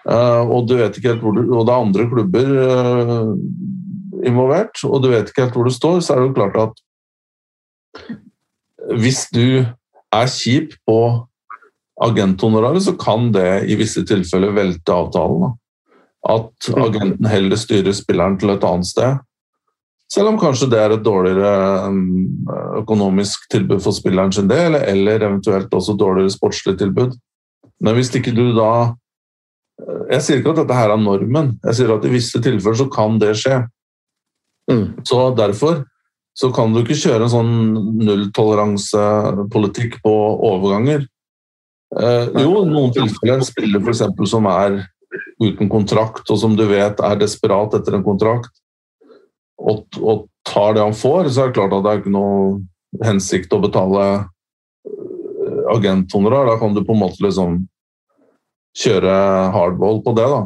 Eh, og du vet ikke helt hvor du, og det er andre klubber uh, involvert, og du vet ikke helt hvor du står, så er det jo klart at hvis du er kjip på agenthonoraret, så kan det i visse tilfeller velte avtalen. Da. At agenten heller styrer spilleren til et annet sted. Selv om kanskje det er et dårligere eh, økonomisk tilbud for spilleren sin del, eller eventuelt også dårligere sportslig tilbud. Men hvis ikke du da jeg sier ikke at dette her er normen, jeg sier at i visse tilfeller så kan det skje. Mm. Så derfor så kan du ikke kjøre en sånn nulltoleransepolitikk på overganger. Eh, jo, noen tilfeller spiller f.eks. som er uten kontrakt, og som du vet er desperat etter en kontrakt, og, og tar det han får, så er det klart at det er ikke noe hensikt å betale eh, agenthonorar. Da kan du på en måte liksom kjøre hardball på det. da.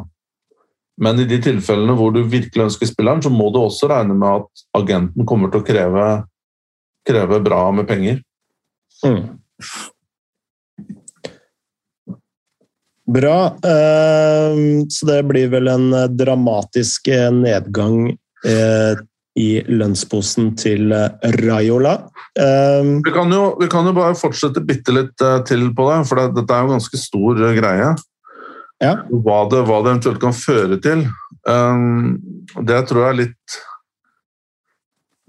Men i de tilfellene hvor du virkelig ønsker spilleren, så må du også regne med at agenten kommer til å kreve, kreve bra med penger. Mm. Bra. Ehm, så det blir vel en dramatisk nedgang eh, i lønnsposen til Raiola. Ehm, vi kan, jo, vi kan jo bare fortsette bitte litt eh, til på det, for dette er jo en ganske stor greie. Ja. Hva, det, hva, det, eventuelt kan føre til. Det tror jeg er litt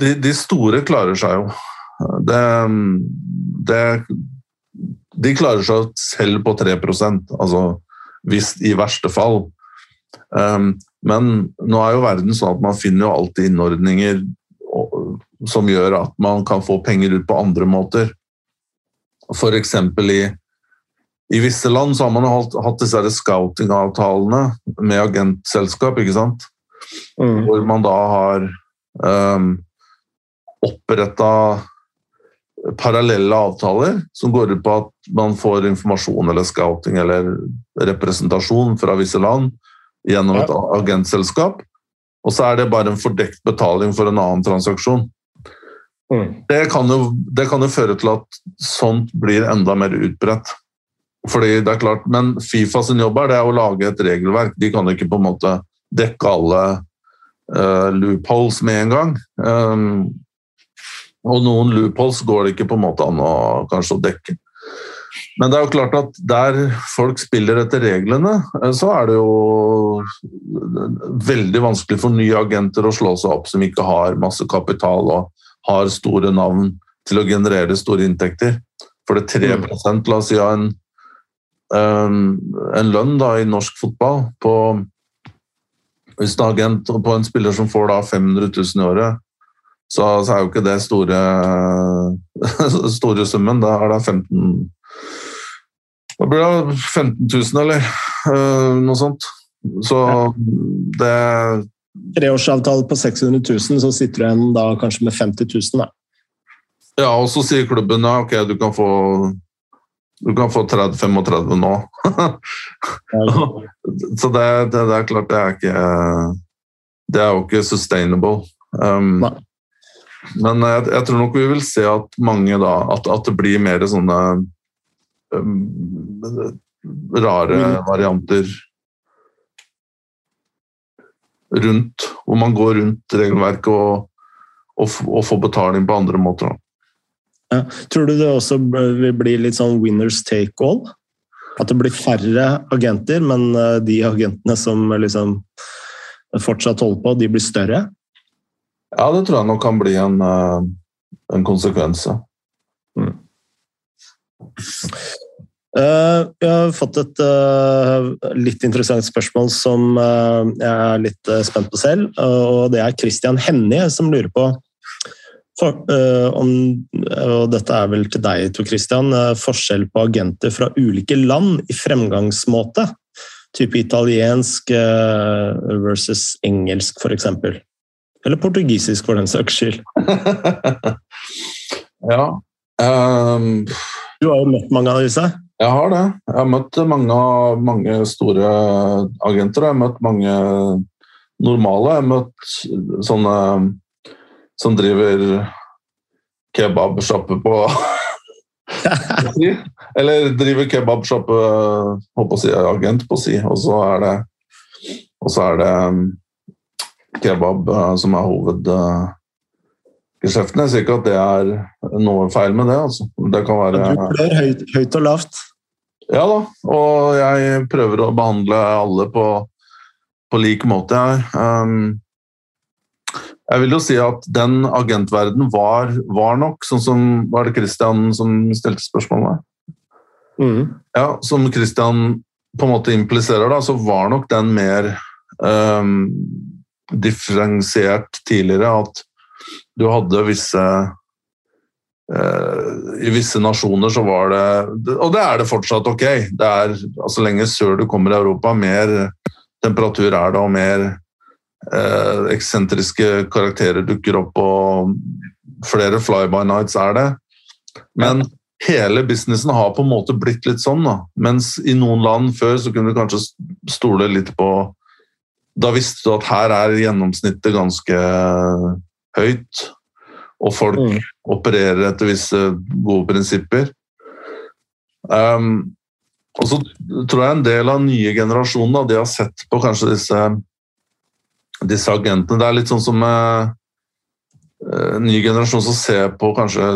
de, de, store klarer seg jo. Det, det, de klarer seg selv på 3% altså hvis i verste fall. Um, men nå er jo verden sånn at man finner jo alltid innordninger som gjør at man kan få penger ut på andre måter. F.eks. i i visse land så har man hatt, hatt disse scouting-avtalene med agentselskap, ikke sant? Mm. Hvor man da har um, oppretta parallelle avtaler som går ut på at man får informasjon eller scouting eller representasjon fra visse land gjennom et agentselskap. Og så er det bare en fordekt betaling for en annen transaksjon. Mm. Det, kan jo, det kan jo føre til at sånt blir enda mer utbredt. Fordi det er klart, Men Fifa sin jobb er det å lage et regelverk. De kan ikke på en måte dekke alle uh, loopholes med en gang. Um, og noen loopholes går det ikke på en måte an å kanskje å dekke. Men det er jo klart at der folk spiller etter reglene, eh, så er det jo veldig vanskelig for nye agenter å slå seg opp som ikke har masse kapital og har store navn til å generere store inntekter. For det 3 mm. la oss si, av en Ehm, en lønn da, i norsk fotball på Hvis er agent på en spiller som får da 500 000 i året, så, så er jo ikke det store, *laughs* store summen. Da er det 15 Da blir det 15 000, eller uh, noe sånt. Så det, treårsavtale på 600 000, så sitter du igjen da kanskje med 50 000. Da. Ja, og så sier klubben ja, ok, du kan få du kan få 30-35 nå. *laughs* så det, det, det, er klart, det er ikke Det er jo ikke sustainable. Um, men jeg, jeg, tror nok vi vil se at mange da At, at det blir mer sånne rare varianter rundt. Hvor man går rundt regelverket og, og, og får betaling på andre måter. Ja. Tror du det også vil bli litt sånn winners take all? At det blir færre agenter, men eh, de agentene som liksom fortsatt holder på, de blir større? Ja, det tror jeg nok kan bli en, eh, en konsekvens. Uh, jeg har fått et uh, litt interessant spørsmål som uh, jeg er litt spent på selv. og Det er Christian Hennie som lurer på for, om, og Dette er vel til deg, Tor Christian. forskjell på agenter fra ulike land i fremgangsmåte? Type italiensk versus engelsk, f.eks. Eller portugisisk, for den saks skyld. *laughs* ja. Um... Du har jo møtt mange av disse? Jeg har det. Jeg har møtt mange, mange store agenter. Jeg har møtt mange normale. Jeg har møtt sånne som driver kebabsjappe på *laughs* Eller driver kebabsjappe, si, agent på si, og så er det, og så er det um, kebab uh, som er hovedgeskjeften. Jeg sier ikke at det er noe feil med det. Altså. Det kan være Du klør høyt, høyt og lavt? Ja da, og jeg prøver å behandle alle på, på lik måte. Jeg. Um, jeg vil jo si at den agentverden var, var, nok sånn som Var det Christian som stilte spørsmålet? Mm. Ja, som Christian på en måte impliserer, da, så var nok den mer um, differensiert tidligere. At du hadde visse Eh, I visse nasjoner så var det Og det er det fortsatt ok. Det er, altså Lenger sør du kommer i Europa, mer temperatur er det, og mer eh, eksentriske karakterer dukker opp, og flere fly-by-nights er det. Men hele businessen har på en måte blitt litt sånn. da. Mens i noen land før så kunne du kanskje stole litt på Da visste du at her er gjennomsnittet ganske høyt og folk mm. opererer etter visse gode prinsipper. Um, og så tror jeg en del av nye generasjoner de har sett på kanskje disse, disse agentene Det er litt sånn som uh, ny generasjon som ser på kanskje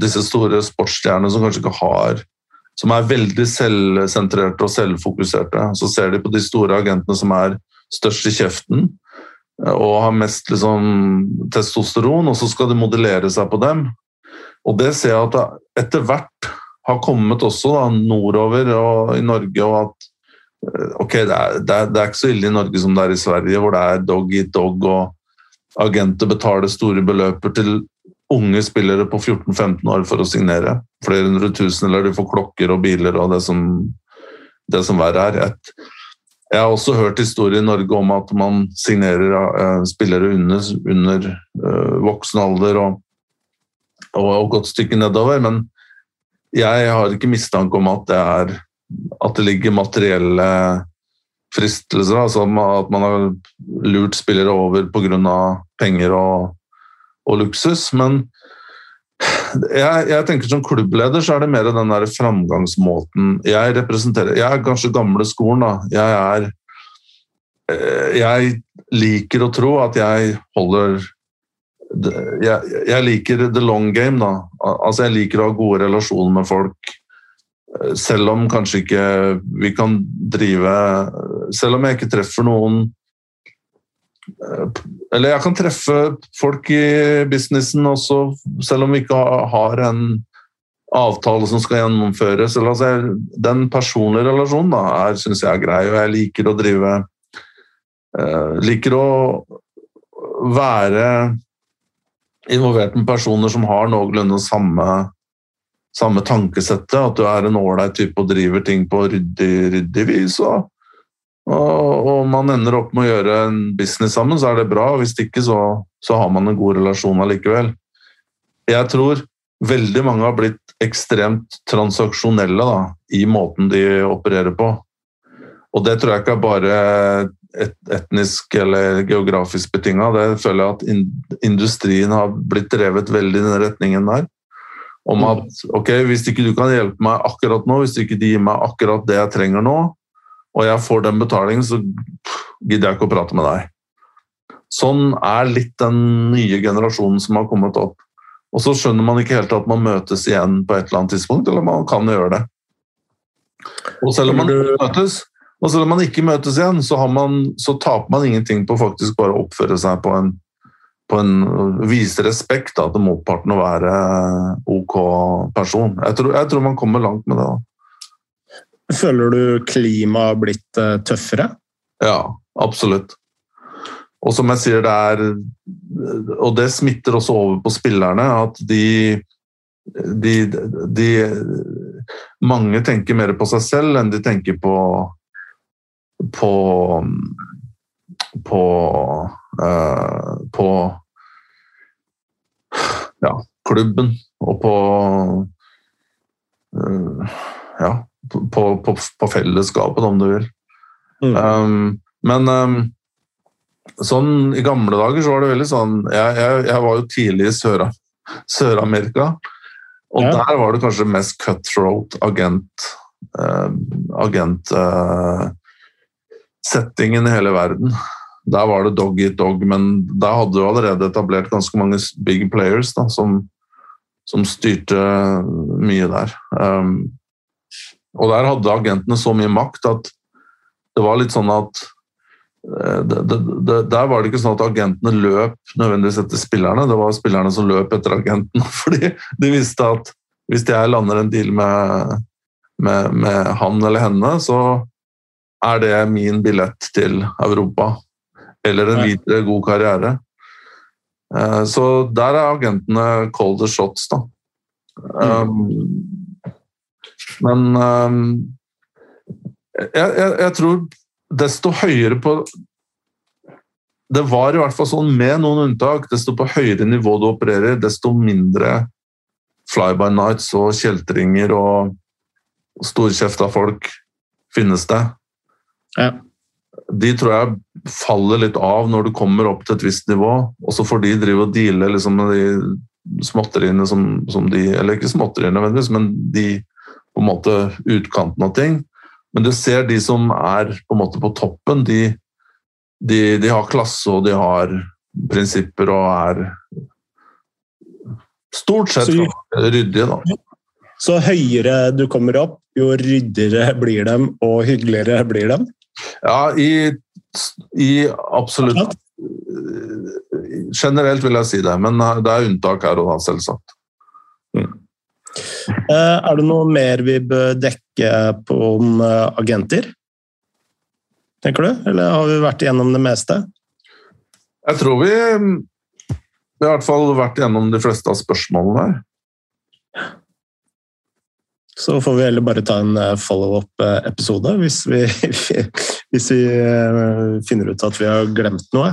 disse store sportsstjernene som kanskje ikke har Som er veldig selvsentrerte og selvfokuserte. Så ser de på de store agentene som er størst i kjeften og har mest liksom, testosteron, og så skal det modellere seg på dem. Og det ser jeg at etter hvert har kommet også da, nordover og i Norge, og at eh, ok, det er, det, er, det er, ikke så ille i Norge som det er i Sverige, hvor det er dog eat dog, og agenter betaler store beløper til unge spillere på 14-15 år for å signere. Flere hundre tusen, eller de får klokker og biler og det som, det som verre er. Et, jeg har også hørt historier i Norge om at man signerer uh, spillere under, under uh, voksen alder og, og, og godt stykke nedover, men jeg har ikke mistanke om at det, er, at det ligger materielle fristelser. Altså at man har lurt spillere over pga. penger og, og luksus. Men jeg, jeg, tenker Som klubbleder så er det mer den der framgangsmåten Jeg representerer Jeg er kanskje gamle skolen. da. Jeg er eh, Jeg liker å tro at jeg holder jeg, liker the long game, da. Altså, jeg liker å ha gode relasjoner med folk. Eh, selv om kanskje ikke vi kan drive Selv om jeg ikke treffer noen eller jeg kan treffe folk i businessen også, selv om vi ikke har en avtale som skal gjennomføres. Altså, den personlige relasjonen da, syns jeg er grei, og jeg liker å drive uh, Liker å være involvert med personer som har noenlunde samme, samme tankesettet. At du er en ålreit type og driver ting på ryddig, ryddig vis. Og, og, og, man ender opp med å gjøre en business sammen, så er det bra. Hvis ikke, så, så har man en god relasjon allikevel. Jeg tror veldig mange har blitt ekstremt transaksjonelle da, i måten de opererer på. Og det tror jeg ikke er bare et etnisk eller geografisk betinga. Det føler jeg at industrien har blitt drevet veldig i den retningen der. Om at ok, hvis ikke du kan hjelpe meg akkurat nå, hvis ikke de gir meg akkurat det jeg trenger nå, og jeg får den betalingen, så gidder jeg ikke å prate med deg. Sånn er litt den nye generasjonen som har kommet opp. Og så skjønner man ikke helt at man møtes igjen på et eller annet tidspunkt, eller man kan gjøre det. Og selv om man møtes, og selv om man ikke møtes igjen, så, man, så taper man ingenting på faktisk bare å oppføre seg på en, på en Vise respekt da, til motparten og være OK person. Jeg tror, jeg tror, man kommer langt med det. da. Føler du klimaet har blitt uh, tøffere? Ja, absolutt. Og som jeg sier, det er Og det smitter også over på spillerne, at de, de, de Mange tenker mer på seg selv enn de tenker på på på, uh, på ja, klubben og på uh, ja, på, på, på, fellesskapet, om du vil. Mm. Um, men um, sånn i gamle dager så var det veldig sånn Jeg, jeg, jeg var jo tidlig i Sør-Amerika, og ja. der var det kanskje mest cutthroat agent uh, agent uh, settingen i hele verden. Der var det dog eat dog, men der hadde du allerede etablert ganske mange big players da, som, som, styrte mye der. Um, og der hadde agentene så mye makt at det var litt sånn at eh, det, det, det, Der var det ikke sånn at agentene løp nødvendigvis etter spillerne, det var spillerne som løp etter agenten. *laughs* Fordi de visste at hvis jeg lander en deal med, med, med han eller henne, så er det min billett til Europa. Eller en videre god karriere. Eh, så der er agentene call the shots, da. Um, men um, jeg, jeg, jeg, tror desto høyere på Det var i hvert fall sånn med noen unntak. Desto på høyere nivå du opererer, desto mindre fly-by nights og kjeltringer og storkjefta folk finnes det. Ja. De tror jeg faller litt av når du kommer opp til et visst nivå, og så får de drive og deale liksom, med de småtteriene som, som, de Eller ikke småtteriene men de på en måte utkanten av ting. Men du ser de som er på en måte på toppen, de, de, de har klasse og de har prinsipper og er stort sett så, ryddige, da. Så høyere du kommer opp, jo ryddigere blir dem, og hyggeligere blir dem? Ja, i, i absolutt Generelt vil jeg si det, men det er unntak her og da, selvsagt. Eh, er det noe mer vi bør dekke på om eh, agenter? Tenker du? Eller har vi vært igjennom det meste? Jeg tror vi, vi har i hvert fall vært igjennom de fleste av spørsmålene her. Så får vi heller bare ta en eh, follow-up-episode hvis vi, *laughs* hvis vi finner ut at vi har glemt noe.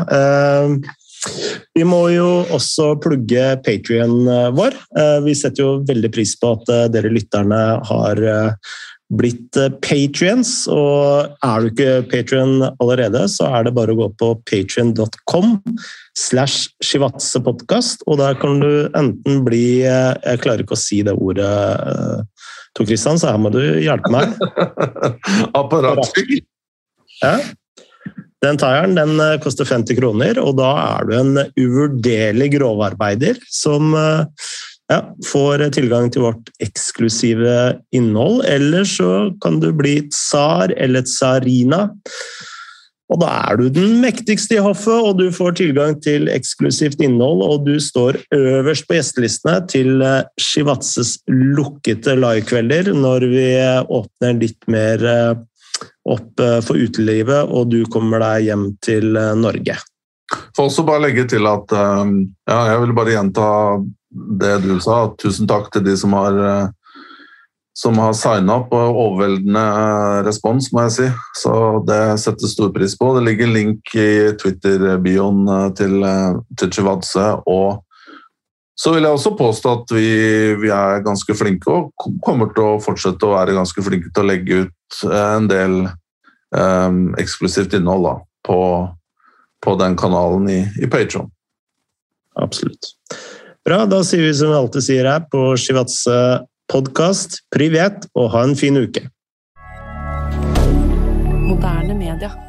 Eh, vi må jo også plugge Patrion vår. Vi setter jo veldig pris på at dere lytterne har blitt patrions. Og er du ikke patrion allerede, så er det bare å gå på patrion.com slash shivatsepodkast, og der kan du enten bli Jeg klarer ikke å si det ordet Tor Kristian, så her må du hjelpe meg. *laughs* Apparatfyr? Ja. Den taieren den eh, koster 50 kroner, og da er du en uvurderlig grovarbeider som eh, ja, får tilgang til vårt eksklusive innhold. Eller så kan du bli tsar eller tsarina og da er du den mektigste i hoffet, og du får tilgang til eksklusivt innhold, og du står øverst på gjestelistene til eh, Shivatses lukkede livekvelder når vi åpner litt mer opp eh, for utelivet, og du kommer deg hjem til Norge. Får også bare legge til at ja, jeg vil bare gjenta det du sa. Tusen takk til de som har som har signa opp, overveldende respons, må jeg si. Så det setter stor pris på. Det ligger link i Twitter-bioen til, til Chivadze. Og så vil jeg også påstå at vi, vi, er ganske flinke, og kommer til å fortsette å være ganske flinke til å legge ut en del um, eksklusivt innhold da, på, på, den kanalen i, i Patron. Absolutt. Bra, da sier vi som vi alltid sier her på Shivatse podkast. Privet, og ha en fin uke. Moderne media.